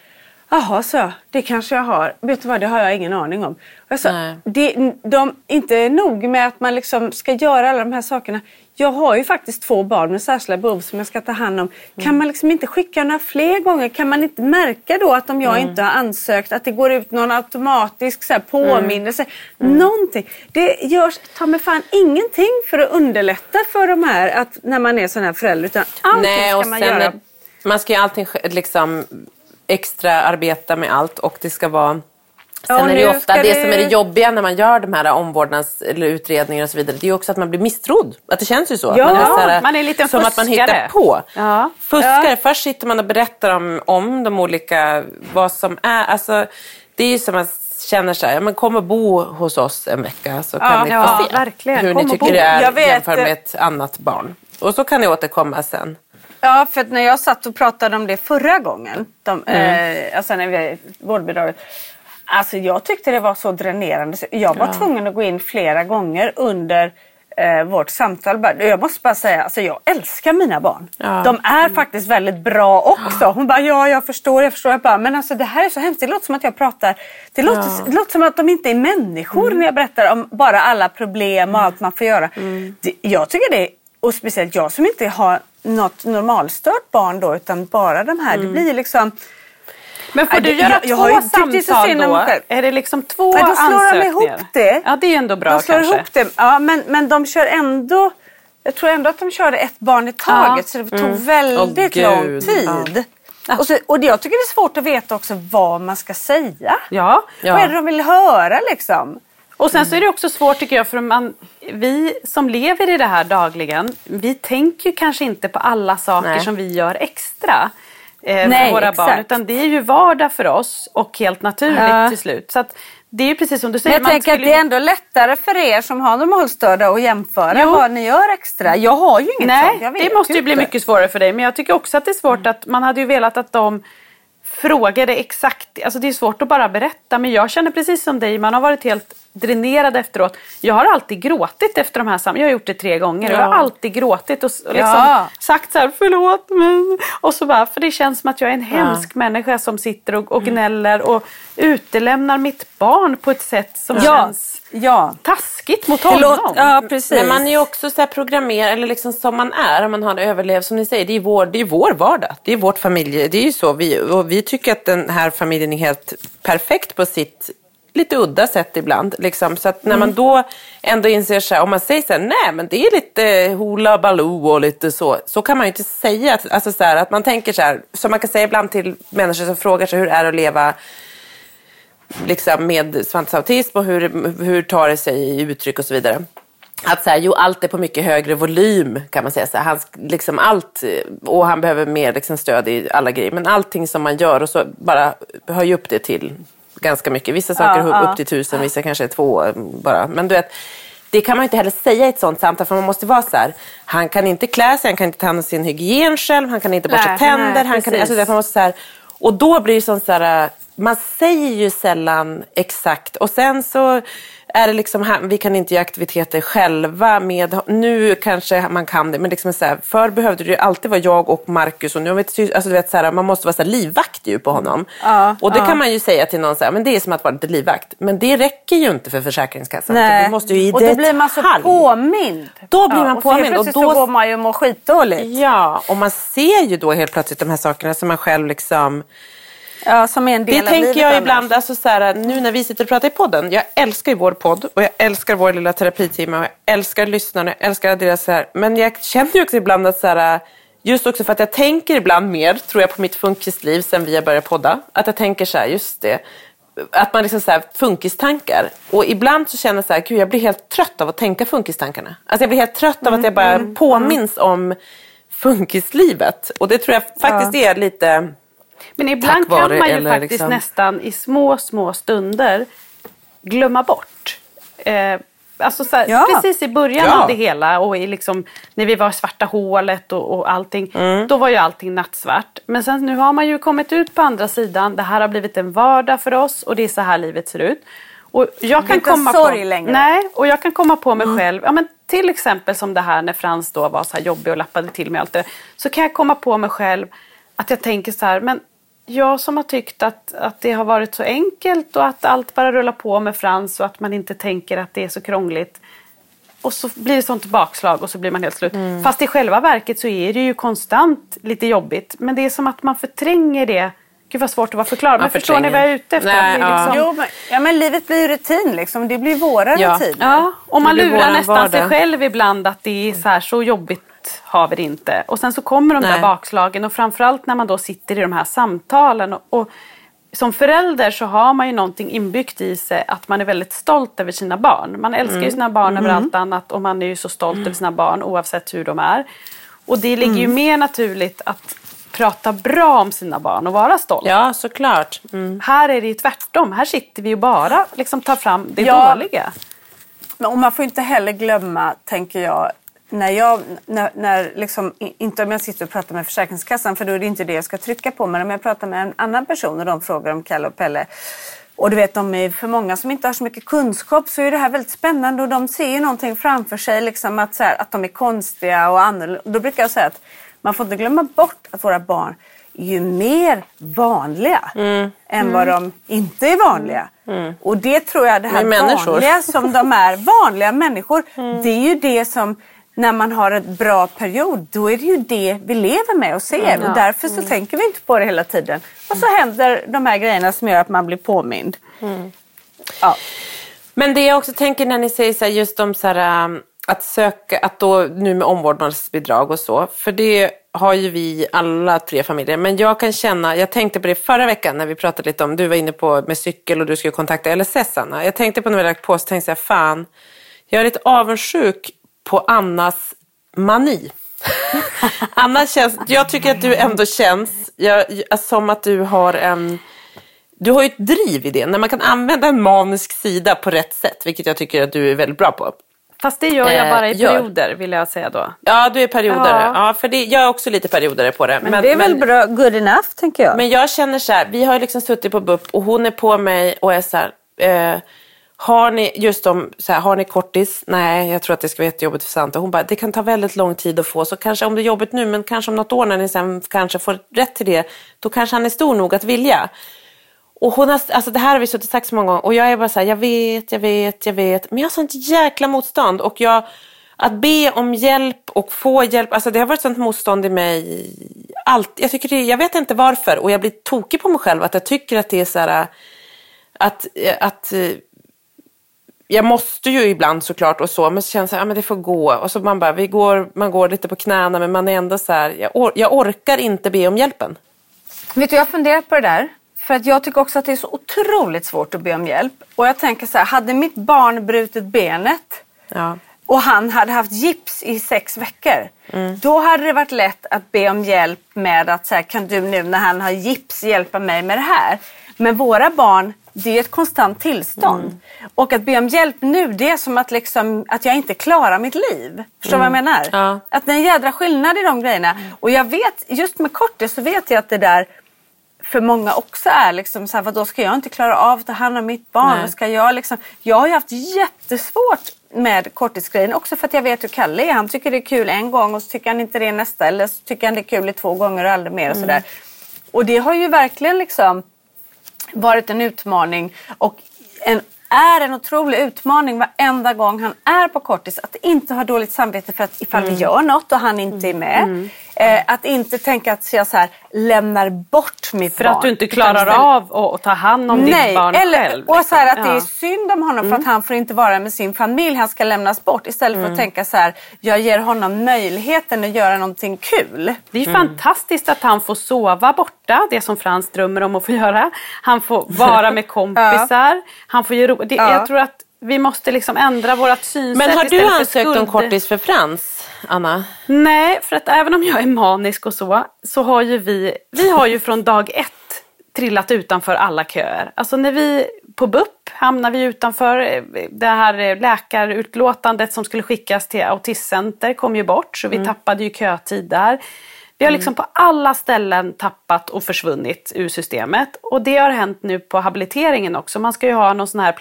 Jaha, så jag. Det kanske jag har. Vet du vad, det har jag ingen aning om. Jag sa, Nej. det, de, inte nog med att man liksom ska göra alla de här sakerna. Jag har ju faktiskt två barn med särskilda behov som jag ska ta hand om. Kan man liksom inte skicka några fler gånger? Kan man inte märka då att om jag inte har ansökt att det går ut någon automatisk så här, påminnelse? Någonting. Det görs ta mig fan ingenting för att underlätta för de här att, när man är sån här förälder. Utan allting nej, ska man göra. är- man ska ju alltid sk- liksom extra arbeta med allt och det ska vara Sen Ja, är det ofta det det- som är det jobbiga när man gör de här omvårdnads eller utredningar och så vidare. Det är också att man blir misstrodd. Att det känns ju så. Ja, man är, så här, man är en liten Som att man fuskare. hittar på. Ja. Fuskare. Först sitter man och berättar om, om de olika, vad som är. Alltså, det är ju som att man känner så här, ja, men kom och bo hos oss en vecka så kan ni få ja, se verkligen. hur Kom ni tycker bo. det är jämfört med ett annat barn. Och så kan ni återkomma sen. Ja, för att när jag satt och pratade om det förra gången, de, eh, alltså när vi vårdbidraget. Alltså jag tyckte det var så dränerande. så Jag var tvungen att gå in flera gånger under eh, vårt samtal. Jag måste bara säga, alltså jag älskar mina barn. Ja. De är faktiskt väldigt bra också. Hon bara, ja jag förstår, jag förstår. Jag bara, men alltså det här är så hemskt. Det låter som att jag pratar, det låter, det låter som att de inte är människor när jag berättar om bara alla problem och allt man får göra. Det, jag tycker det och speciellt jag som inte har något normalstört barn då utan bara de här. Det blir liksom Men får Ja, du göra jag- jag två så samtal då? Är det liksom två Nej, då slår de ansökningar? ihop det. Ja, det är ändå bra de slår kanske. ihop det. Ja, men, men de kör ändå... Jag tror ändå att de körde ett barn i taget så det tog väldigt Åh, lång tid. Och, så, och det, jag tycker det är svårt att veta också vad man ska säga. Ja. Ja. Vad är det de vill höra liksom? Och sen så är det också svårt tycker jag för man, vi som lever i det här dagligen, vi tänker ju kanske inte på alla saker Nej. som vi gör extra. Eh, Nej, för våra exakt. barn. Utan det är ju vardag för oss och helt naturligt Ja. till slut. Så att det är precis som du Men säger. jag man tänker att det är ändå lättare för er som har normalstörda att jämföra Jo. vad ni gör extra. Jag har ju inget Nej, sånt. Jag vet det måste ju bli mycket svårare för dig. Men jag tycker också att det är svårt att man hade ju velat att de frågade exakt. Alltså det är svårt att bara berätta. Men jag känner precis som dig. Man har varit helt dränerad efteråt. Jag har alltid gråtit efter de här sam- Jag har gjort det tre gånger. Jag har alltid gråtit och, och liksom Ja. sagt så här förlåt mig. Och så bara, för det känns som att jag är en hemsk människa som sitter och, och gnäller och utelämnar mitt barn på ett sätt som Ja, känns ja. taskigt mot honom. låter, ja, precis. Men man är ju också så här programmerad, eller liksom som man är, om man har överlevt, som ni säger, det är, vår, det är vår vardag. Det är vårt familje, det är ju så. Vi, och vi tycker att den här familjen är helt perfekt på sitt lite udda sätt ibland. Liksom. Så att när man då ändå inser så här, om man säger så här, nej men det är lite hula baloo och lite så. Så kan man ju inte säga. Att, alltså så här, att man tänker så här, som man kan säga ibland till människor som frågar sig hur är det att leva liksom med Svantes autism och hur, hur tar det sig i uttryck och så vidare. Att så här, jo, allt är på mycket högre volym kan man säga. Så här, han, liksom allt, och han behöver mer liksom, stöd i alla grejer. Men allting som man gör och så bara höj upp det till ganska mycket. Vissa saker Ja, upp ja. till tusen, vissa kanske två bara. Men du vet, det kan man ju inte heller säga i ett sånt samtal för man måste vara så här. Han kan inte klä sig, han kan inte ta hand om sin hygien själv, han kan inte borsta Nej, tänder. nej, han kan, alltså, man måste så här, och då blir det sånt så här, man säger ju sällan exakt och sen så är det liksom, här- vi kan inte göra aktiviteter själva med, nu kanske man kan det, men liksom så här, förr behövde det alltid vara jag och Marcus och nu har vi alltså du vet så här, man måste vara så här livvakt ju på honom. Ja, och det ja. kan man ju säga till någon så här, men det är som att vara lite livvakt. Men det räcker ju inte för Försäkringskassan. Nej. Du måste ju i och då blir man så påmind. Då blir man och så helt påmind och då- så går man ju och mår skitdåligt. Ja, och man ser ju då helt plötsligt de här sakerna som man själv liksom Ja, som är en del Det av tänker jag annars. ibland, alltså så här, nu när vi sitter och pratar i podden. Jag älskar ju vår podd och jag älskar vår lilla terapitimme och jag älskar lyssnarna, jag älskar deras så här. Men jag känner ju också ibland att så här, just också för att jag tänker ibland mer, tror jag, på mitt funkisliv sen vi har börjat podda. Att jag tänker så här, just det. Att man liksom så här, funkistankar. Och ibland så känner jag så här, gud jag blir helt trött av att tänka funkistankarna. Alltså jag blir helt trött av att jag bara påminns om funkislivet. Och det tror jag faktiskt är lite... Men ibland vare kan man ju faktiskt liksom- nästan i små, små stunder glömma bort. Eh, alltså så här, Ja. Precis i början Ja. av det hela och i liksom, när vi var i svarta hålet och, och allting. Mm. Då var ju allting nattsvart. Men sen nu har man ju kommit ut på andra sidan. Det här har blivit en vardag för oss och det är så här livet ser ut. Och jag kan komma sorg på, längre. Nej, och jag kan komma på mig själv. Ja, men till exempel som det här när Frans då var så här jobbig och lappade till med allt det. Så kan jag komma på mig själv att jag tänker så här, men jag som har tyckt att, att det har varit så enkelt och att allt bara rullar på med Frans och att man inte tänker att det är så krångligt. Och så blir det sånt bakslag och så blir man helt slut. Mm. Fast i själva verket så är det ju konstant lite jobbigt. Men det är som att man förtränger det. Gud vad svårt att vara förklarad. Men förstår ni förtränger. vad jag är ute efter? Nej, Det är ja. liksom- Jo, men, ja, men livet blir ju rutin liksom. Det blir våra Ja. rutiner. Ja, och man Det lurar nästan sig själv ibland att det är så här så jobbigt har vi det inte. Och sen så kommer de där Nej. bakslagen och framförallt när man då sitter i de här samtalen. Och, och som förälder så har man ju någonting inbyggt i sig att man är väldigt stolt över sina barn. Man älskar ju sina barn över allt annat och man är ju så stolt över sina barn oavsett hur de är. Och det ligger ju mer naturligt att prata bra om sina barn och vara stolt. Ja, såklart. Mm. Här är det ju tvärtom. Här sitter vi och bara liksom tar fram det Ja. dåliga. Men, och man får inte heller glömma, tänker jag, när jag, när, när liksom, inte om jag sitter och pratar med Försäkringskassan för då är det inte det jag ska trycka på, men om jag pratar med en annan person och de frågar om Kalle och Pelle Och du vet, de är, för många som inte har så mycket kunskap så är det här väldigt spännande och de ser ju någonting framför sig, liksom att, så här, att de är konstiga och annorlunda. Då brukar jag säga att man får inte glömma bort att våra barn är ju mer vanliga Mm. än vad de inte är vanliga. Och det tror jag, det här vanliga som de är, vanliga människor, det är ju det som när man har ett bra period, då är det ju det vi lever med och ser. Och därför så tänker vi inte på det hela tiden. Och så händer de här grejerna som gör att man blir påmind. Ja. Men det jag också tänker när ni säger så här, just om så här, um, att söka, att då nu med omvårdnadsbidrag och så, för det har ju vi alla tre familjer. Men jag kan känna, jag tänkte på det förra veckan när vi pratade lite om, du var inne på med cykel och du skulle kontakta LSS Anna. Jag tänkte på när vi lagt på så tänkte jag, fan, jag är lite avundsjuk på Annas mani. Anna känns, jag tycker att du ändå känns jag, som att du har en du har ju ett driv i det, när man kan använda en manisk sida på rätt sätt, vilket jag tycker att du är väldigt bra på. Fast det gör jag Eh, bara i gör. perioder vill jag säga då. Ja, du är periodare. Ja. Ja. för det, jag är också lite periodare på det. Men, det är väl bra, good enough tänker jag. Men jag känner så här, vi har liksom suttit på BUP och hon är på mig och är så här, eh, har ni, just om, så här, har ni kortis? Nej, jag tror att det ska vara jättejobbigt för Santa. Hon bara, det kan ta väldigt lång tid att få, så kanske om det är jobbigt nu, men kanske om något år när ni sen kanske får rätt till det, då kanske han är stor nog att vilja. Och hon har, alltså det här har vi suttit och sagt så många gånger och jag är bara så här, jag vet, jag vet, jag vet, men jag har sånt jäkla motstånd och jag, att be om hjälp och få hjälp, alltså det har varit sånt motstånd i mig allt. Jag tycker det, jag vet inte varför och jag blir tokig på mig själv att jag tycker att det är så här, att, att eh, jag måste ju ibland såklart och så, men så känns det ja, men det får gå. Och så man bara, vi går, man går lite på knäna men man är ändå så här, jag, or, jag orkar inte be om hjälpen. Vet du, jag har funderat på det där. För att jag tycker också att det är så otroligt svårt att be om hjälp. Och jag tänker så här, hade mitt barn brutit benet Ja. och han hade haft gips i sex veckor. Då hade det varit lätt att be om hjälp med att så här, kan du nu när han har gips hjälpa mig med det här. Men våra barn, det är ett konstant tillstånd. Och att be om hjälp nu, det är som att, liksom, att jag inte klarar mitt liv. Förstår du vad jag menar? Ja. Att det är en jädra skillnad i de grejerna. Och jag vet, just med kortis så vet jag att det där för många också är liksom så här, vad då ska jag inte klara av att ta hand om mitt barn? Nej. Ska jag, liksom, jag har ju haft jättesvårt med korttidsgrejen också för att jag vet hur Kalle är. Han tycker det är kul en gång och så tycker han inte det nästa eller så tycker han det är kul i två gånger och aldrig mer och sådär. Och det har ju verkligen liksom varit en utmaning och en, är en otrolig utmaning varenda gång han är på kortis. Att inte ha dåligt samvete för att ifall vi gör något och han inte är med. Eh, att inte tänka att jag så här, lämnar bort mitt För barn. att du inte klarar av att, att ta hand om Nej, ditt barn eller, själv. och så här att liksom. det är Ja. synd om honom för att han får inte vara med sin familj. Han ska lämnas bort. Istället för att tänka så här, jag ger honom möjligheten att göra någonting kul. Det är fantastiskt att han får sova borta, det som Frans drömmer om att få göra. Han får vara med kompisar. Han får göra ro- det, Ja. Jag tror att vi måste liksom ändra vårt synsätt. Men har du för ansökt om kortis för Frans, Anna? Nej, för att även om jag är manisk och så, så har ju vi, vi har ju från dag ett trillat utanför alla köer. Alltså när vi på BUP hamnar vi utanför eh, det här eh, läkarutlåtandet som skulle skickas till autismcenter kom ju bort så vi tappade ju kötid där. Vi har liksom på alla ställen tappat och försvunnit ur systemet. Och det har hänt nu på habiliteringen också. Man ska ju ha någon sån här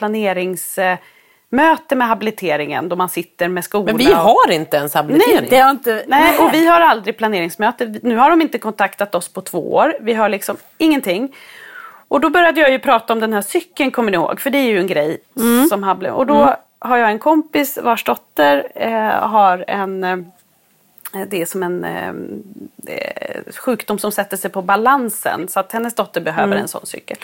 planeringsmöte med habiliteringen då man sitter med skola. Men vi och- har inte ens habilitering. Nej, det har inte... Nej, och vi har aldrig planeringsmöte. Nu har de inte kontaktat oss på två år. Vi har liksom ingenting. Och då började jag ju prata om den här cykeln, kommer ni ihåg? För det är ju en grej som har blivit. Och då har jag en kompis vars dotter eh, har en eh, det är som en eh, eh, sjukdom som sätter sig på balansen så att hennes dotter behöver en sån cykel.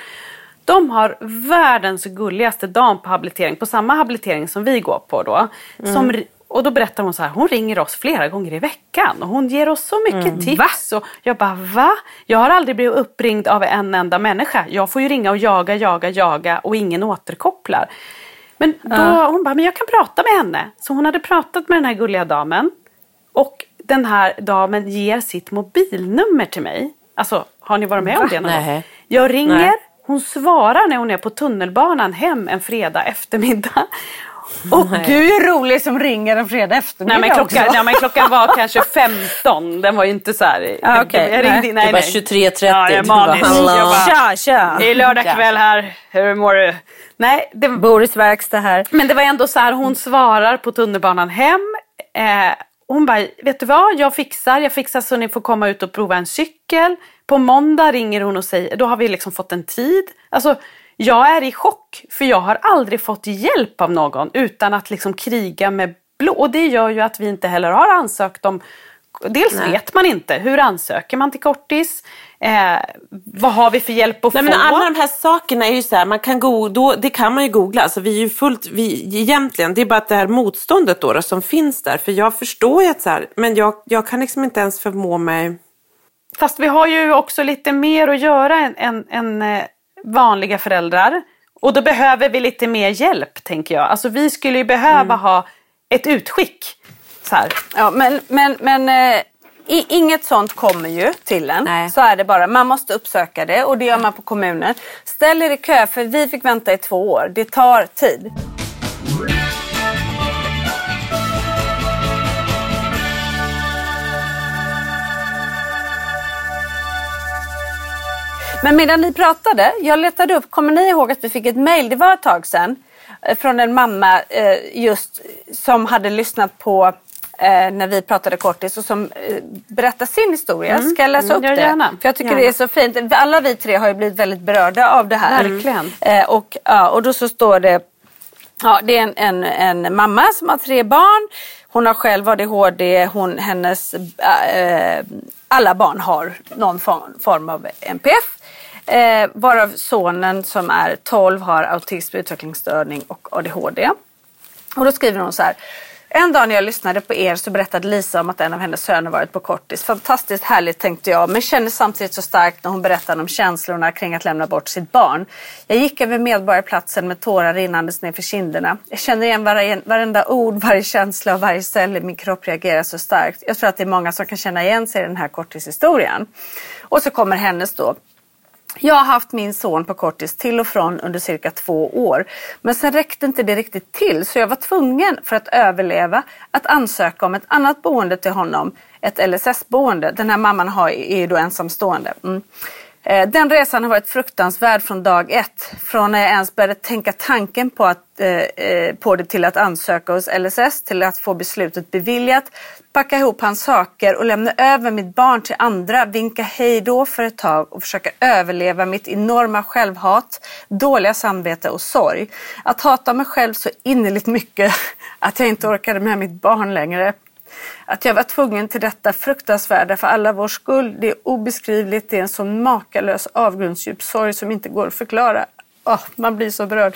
De har världens gulligaste dam på habilitering, på samma habilitering som vi går på då. Som, ri- och då berättar hon så här, hon ringer oss flera gånger i veckan och hon ger oss så mycket tips. Och jag bara, va? Jag har aldrig blivit uppringd av en enda människa. Jag får ju ringa och jaga, jaga, jaga och ingen återkopplar. Men då, hon bara, men jag kan prata med henne. Så hon hade pratat med den här gulliga damen. Och den här damen ger sitt mobilnummer till mig. Alltså, har ni varit med om det någon gång? Jag ringer, Nej. Hon svarar när hon är på tunnelbanan hem en fredag eftermiddag. Och du är rolig som ringer en fredag eftermiddag Nej men, klockan, också. nej men klockan var kanske 15. Den var ju inte så här. Ah, okej. Jag ringde, Nej. nej, Det var nej. 23.30. Ja, jag bara, Tja, tja. Det är lördag kväll här. Hur mår du? Nej, det, Boris verkstad här. men det var ändå så här. Hon svarar på tunnelbanan hem. Eh, hon bara, vet du vad? Jag fixar. Jag fixar så ni får komma ut och prova en cykel. På måndag ringer hon och säger, då har vi liksom fått en tid. Alltså, jag är i chock. För jag har aldrig fått hjälp av någon utan att liksom kriga med blå. Och det gör ju att vi inte heller har ansökt om Dels vet man inte, hur ansöker man till kortis? Eh, vad har vi för hjälp att Nej, få? men alla de här sakerna är ju så här, man kan go- då, det kan man ju googla. Alltså, vi är ju fullt, vi, egentligen, det är bara att det här motståndet då, då, som finns där. För jag förstår ju att så här, men jag, jag kan liksom inte ens förmå mig. Fast vi har ju också lite mer att göra än, än, än eh, vanliga föräldrar. Och då behöver vi lite mer hjälp, tänker jag. Alltså vi skulle ju behöva Mm. ha ett utskick. Så här. Ja, men men, men eh, inget sånt kommer ju till en. Nej. Så är det bara. Man måste uppsöka det och det gör man på kommunen. Ställ er i kö för vi fick vänta i två år. Det tar tid. Men medan ni pratade, jag letade upp, kommer ni ihåg att vi fick ett mail, det var ett tag sedan, eh, från en mamma eh, just som hade lyssnat på eh, när vi pratade kortis och som berättar sin historia. Ska jag läsa Mm, upp gör det? gärna. För jag tycker Gärna. det är så fint. Alla vi tre har ju blivit väldigt berörda av det här. Verkligen. Eh, och, ja, och då så står det Ja, det är en, en, en mamma som har tre barn. Hon har själv ADHD. Hon, hennes, äh, alla barn har någon form, form av NPF. Eh, varav sonen som är 12 har autism, utvecklingsstörning och ADHD. Och då skriver hon så här. En dag när jag lyssnade på er så berättade Lisa om att en av hennes söner varit på kortis. Fantastiskt härligt tänkte jag, men kände samtidigt så starkt när hon berättade om känslorna kring att lämna bort sitt barn. Jag gick över Medborgarplatsen med tårar rinnandes nerför kinderna. Jag känner igen varje, varenda ord, varje känsla och varje cell i min kropp reagerar så starkt. Jag tror att det är många som kan känna igen sig i den här kortishistorien. Och så kommer hennes då. Jag har haft min son på kortis till och från under cirka två år. Men sen räckte inte det riktigt till så jag var tvungen för att överleva att ansöka om ett annat boende till honom. Ett LSS-boende. Den här mamman har, är ju då ensamstående. Mm. Eh, den resan har varit fruktansvärd från dag ett. Från när jag ens började tänka tanken på, att, eh, eh på det till att ansöka hos LSS, till att få beslutet beviljat, packa ihop hans saker och lämna över mitt barn till andra, vinka hej då för ett tag och försöka överleva mitt enorma självhat, dåliga samvete och sorg. Att hata mig själv så innerligt mycket att jag inte orkade med mitt barn längre. Att jag var tvungen till detta fruktansvärda för alla vår skull, det är obeskrivligt. Det är en sån makalös avgrundsdjup sorg som inte går att förklara. Oh, man blir så berörd.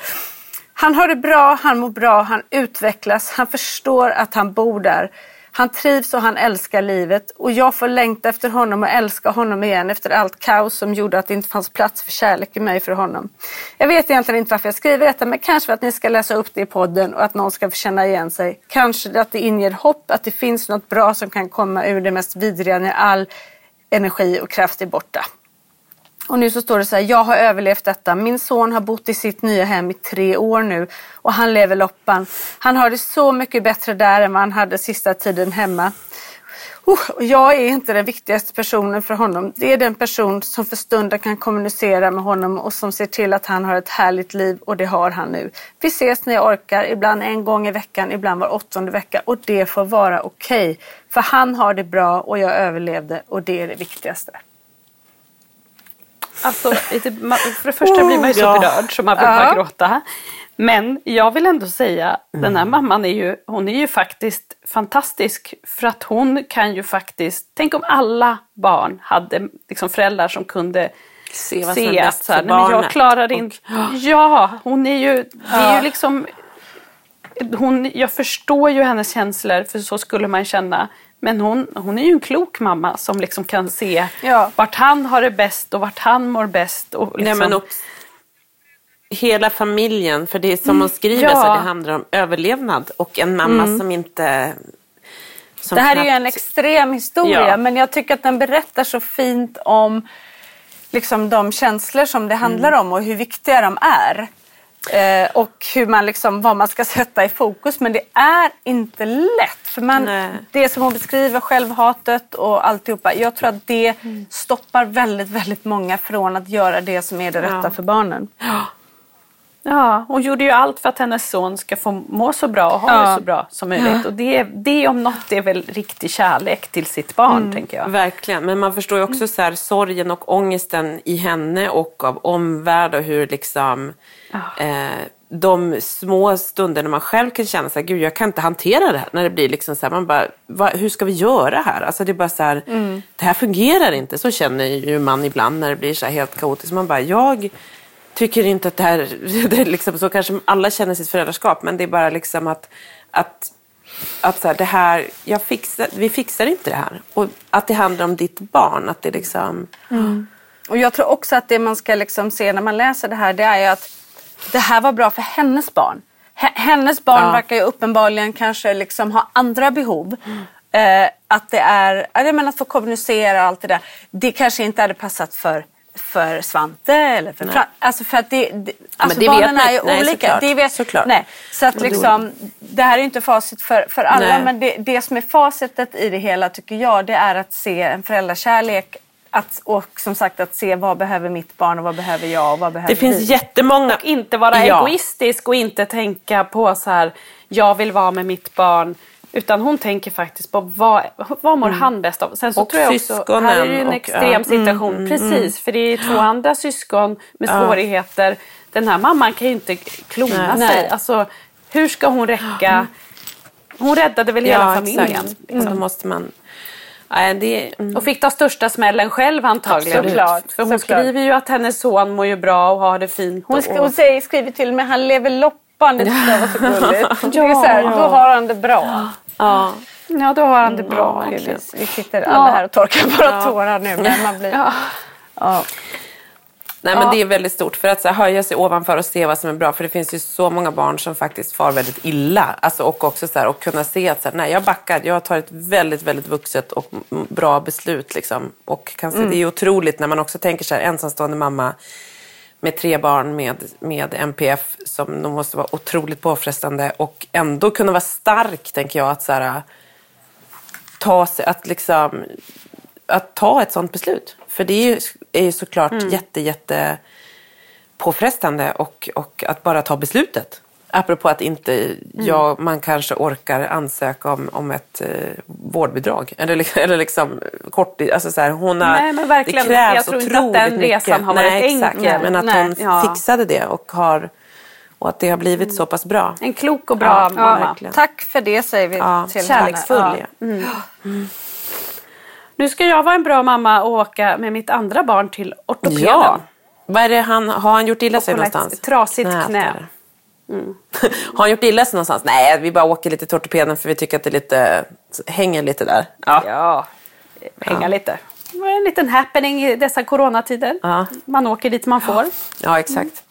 Han har det bra, han mår bra, han utvecklas, han förstår att han bor där. Han trivs och han älskar livet och jag får längta efter honom och älska honom igen efter allt kaos som gjorde att det inte fanns plats för kärlek i mig för honom. Jag vet egentligen inte varför jag skriver detta men kanske för att ni ska läsa upp det i podden och att någon ska få känna igen sig. Kanske att det inger hopp att det finns något bra som kan komma ur det mest vidriga när all energi och kraft är borta. Och nu så står det så här, jag har överlevt detta. Min son har bott i sitt nya hem i tre år nu och han lever loppan. Han har det så mycket bättre där än vad han hade sista tiden hemma. Oh, jag är inte den viktigaste personen för honom. Det är den person som för stunden kan kommunicera med honom och som ser till att han har ett härligt liv och det har han nu. Vi ses när jag orkar, ibland en gång i veckan, ibland var åttonde vecka och det får vara okej. För han har det bra och jag överlevde och det är det viktigaste. Alltså, ma- för det första blir man ju så berörd så man vill bara gråta. Men jag vill ändå säga, den här mamman är ju, hon är ju faktiskt fantastisk. För att hon kan ju faktiskt, tänk om alla barn hade liksom föräldrar som kunde Se vad se att så här, nej, men jag klarar Och- inte. Ja, hon är ju, det är ju liksom, hon, jag förstår ju hennes känslor för så skulle man känna. Men hon, hon är ju en klok mamma som liksom kan se Ja. vart han har det bäst och vart han mår bäst. Och liksom, Nej, men hela familjen, för det är som hon skriver, ja. så det handlar om överlevnad och en mamma som inte... Som Det här är ju knappt- en extrem historia Ja. men jag tycker att den berättar så fint om liksom, de känslor som det handlar om och hur viktiga de är. Eh, och hur man liksom, vad man ska sätta i fokus. Men det är inte lätt. För man, Nej. det som hon beskriver, självhatet och alltihopa. Jag tror att det stoppar väldigt, väldigt många från att göra det som är det rätta Ja. för barnen. Ja, hon gjorde ju allt för att hennes son ska få må så bra och ha Ja. det så bra som möjligt. Och det, det om något är väl riktig kärlek till sitt barn, tänker jag. Verkligen, men man förstår ju också så här, sorgen och ångesten i henne och av omvärld och hur liksom eh, de små stunder när man själv kan känna så här, gud jag kan inte hantera det här. När det blir liksom så här, man bara, Va, hur ska vi göra här? Alltså det är bara så här, det här fungerar inte. Så känner ju man ibland när det blir så här helt kaotiskt. Man bara, jag tycker inte att det här, det är liksom så kanske alla känner sitt föräldraskap, men det är bara liksom att, att att så här, det här, jag fixar, vi fixar inte det här. Och att det handlar om ditt barn. Att det liksom, Och jag tror också att det man ska liksom se när man läser det här det är ju att det här var bra för hennes barn. Hennes barn Ja. verkar ju uppenbarligen kanske liksom ha andra behov. Eh, att det är, ja, jag menar att få kommunicera och allt det där. Det kanske inte hade passat för för Svante eller för Nej. Fran- Alltså för att det, det, alltså det barnen är ju. Nej, olika. såklart. Det vet, Såklart. Nej. Så att liksom, det här är inte facit för, för alla Nej. men det, det som är facitet i det hela tycker jag det är att se en föräldrakärlek att, och som sagt att se vad behöver mitt barn och vad behöver jag och vad behöver det finns vi. jättemånga... Och inte vara Ja. egoistisk och inte tänka på så här, jag vill vara med mitt barn. Utan hon tänker faktiskt på vad, vad mår han bäst av. Sen så Och tror jag också, här är det ju en och- extrem ja. situation. Precis, för det är två andra syskon med svårigheter. Den här mamman kan ju inte klona Nej. sig. Alltså, hur ska hon räcka? Hon räddade väl hela familjen. Mm. Då måste man... Nej, det, mm. Och fick ta största smällen själv antagligen. Absolut. Såklart, För hon såklart. skriver ju att hennes son mår ju bra och har det fint. Hon, och, sk- hon säger, skriver till mig han lever loppan. Tyckte jag var så gulligt. Är så här, Ja. Då har han det bra. ja. Ja, då har han det bra. Vi, verkligen. vi sitter alla här och torkar våra tårar nu. Men man blir... Ja. Ja. Nej, men det är väldigt stort. För att så här, höja sig ovanför och se vad som är bra. För det finns ju så många barn som faktiskt far väldigt illa. Alltså, och också så här, och kunna se att så här, nej, jag backar. Jag tar ett väldigt, väldigt vuxet och bra beslut. Liksom. Och kan se, Det är otroligt när man också tänker så här, ensamstående mamma med tre barn med, med MPF som nog måste vara otroligt påfrestande och ändå kunna vara stark, tänker jag. Att, så här, ta sig, att, liksom, att ta ett sånt beslut. För det är ju, är ju såklart jätte, jätte påfrestande och, och att bara ta beslutet. Apropå att inte jag, man kanske orkar ansöka om, om ett eh, vårdbidrag. Eller, eller liksom kort, alltså så här, hon har, Nej, men verkligen. Det krävs Jag tror inte att den resan mycket. har varit Nej, exakt. enkel. Men att Nej, hon ja. fixade det och, har, och att det har blivit så pass bra. En klok och bra Ja, mamma. verkligen. Tack för det säger vi Ja, till kärleksfull. henne. Ja. Nu ska jag vara en bra mamma och åka med mitt andra barn till ortopeden. Ja. Vad är det han, har han gjort illa sig har ett någonstans? trasigt knä. Eller? har han gjort illa sig någonstans? Nej, vi bara åker lite till ortopeden för vi tycker att det lite, hänger lite där. Ja. Ja, hänga lite. Det var en liten happening i dessa coronatider. Ja. Man åker dit man får. Ja, exakt.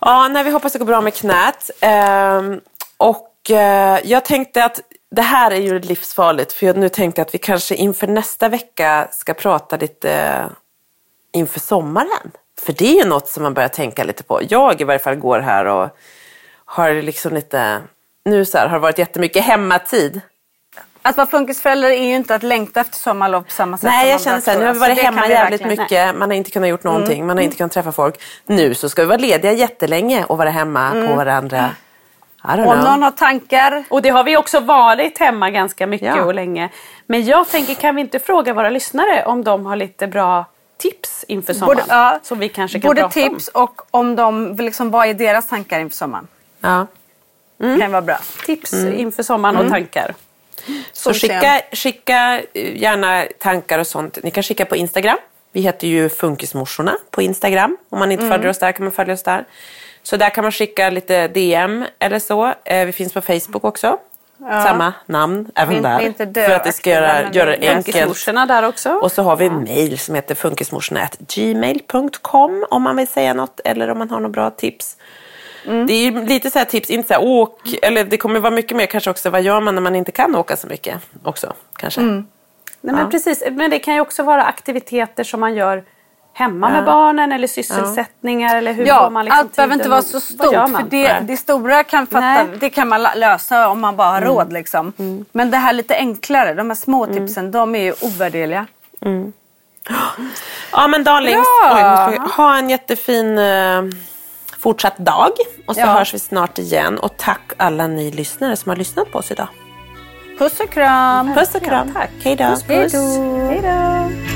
Ja, nej, vi hoppas det går bra med knät. Ehm, och eh, jag tänkte att det här är ju livsfarligt. För jag nu tänkte att vi kanske inför nästa vecka ska prata lite eh, inför sommaren. För det är ju något som man börjar tänka lite på. Jag i varje fall går här och har liksom lite... Nu så här, har det varit jättemycket hemmatid. Att vara funkisförälder är ju inte att längta efter sommarlov på samma sätt Nej, som jag känner så här, nu har vi varit hemma vi jävligt verkligen- mycket. Man har inte kunnat gjort någonting. Mm. Man har inte kunnat träffa folk. Nu så ska vi vara lediga jättelänge och vara hemma på varandra. Mm. Om know. någon har tankar Och det har vi också varit hemma ganska mycket Ja. och länge. Men jag tänker, kan vi inte fråga våra lyssnare om de har lite bra tips inför sommaren? Både, ja, som vi kanske kan både prata tips och om de, liksom, vad är deras tankar inför sommaren? Ja. Det kan vara bra. Tips inför sommaren och tankar. Så skicka, skicka eh, gärna tankar och sånt. Ni kan skicka på Instagram. Vi heter ju Funkismorsorna på Instagram. Om man inte Mm. följer oss där kan man följa oss där. Så där kan man skicka lite DM eller så. Eh, Vi finns på Facebook också. Samma namn även där. inte för att det ska göra, göra det enkelt. Där också. Och så har vi en mail som heter funkismorsorna.gmail.com om man vill säga något eller om man har några bra tips. Mm. Det är ju lite så här tips, inte så här åk, eller det kommer vara mycket mer kanske också, vad gör man när man inte kan åka så mycket också kanske. Mm. Nej, men precis. Men det kan ju också vara aktiviteter som man gör hemma med barnen eller sysselsättningar eller hur Ja, man liksom allt behöver inte vara så stort. man? För det, det stora kan, fatta, Nej. det kan man lösa om man bara har råd. Liksom. Men det här lite enklare, de här små tipsen, de är ju ovärderliga. Ja men darlings, oj, ha en jättefin eh, fortsatt dag. Och så Ja. hörs vi snart igen. Och tack alla ni lyssnare som har lyssnat på oss idag. Puss och kram! Puss och kram. tack. Hej då. Hej då! Hej då!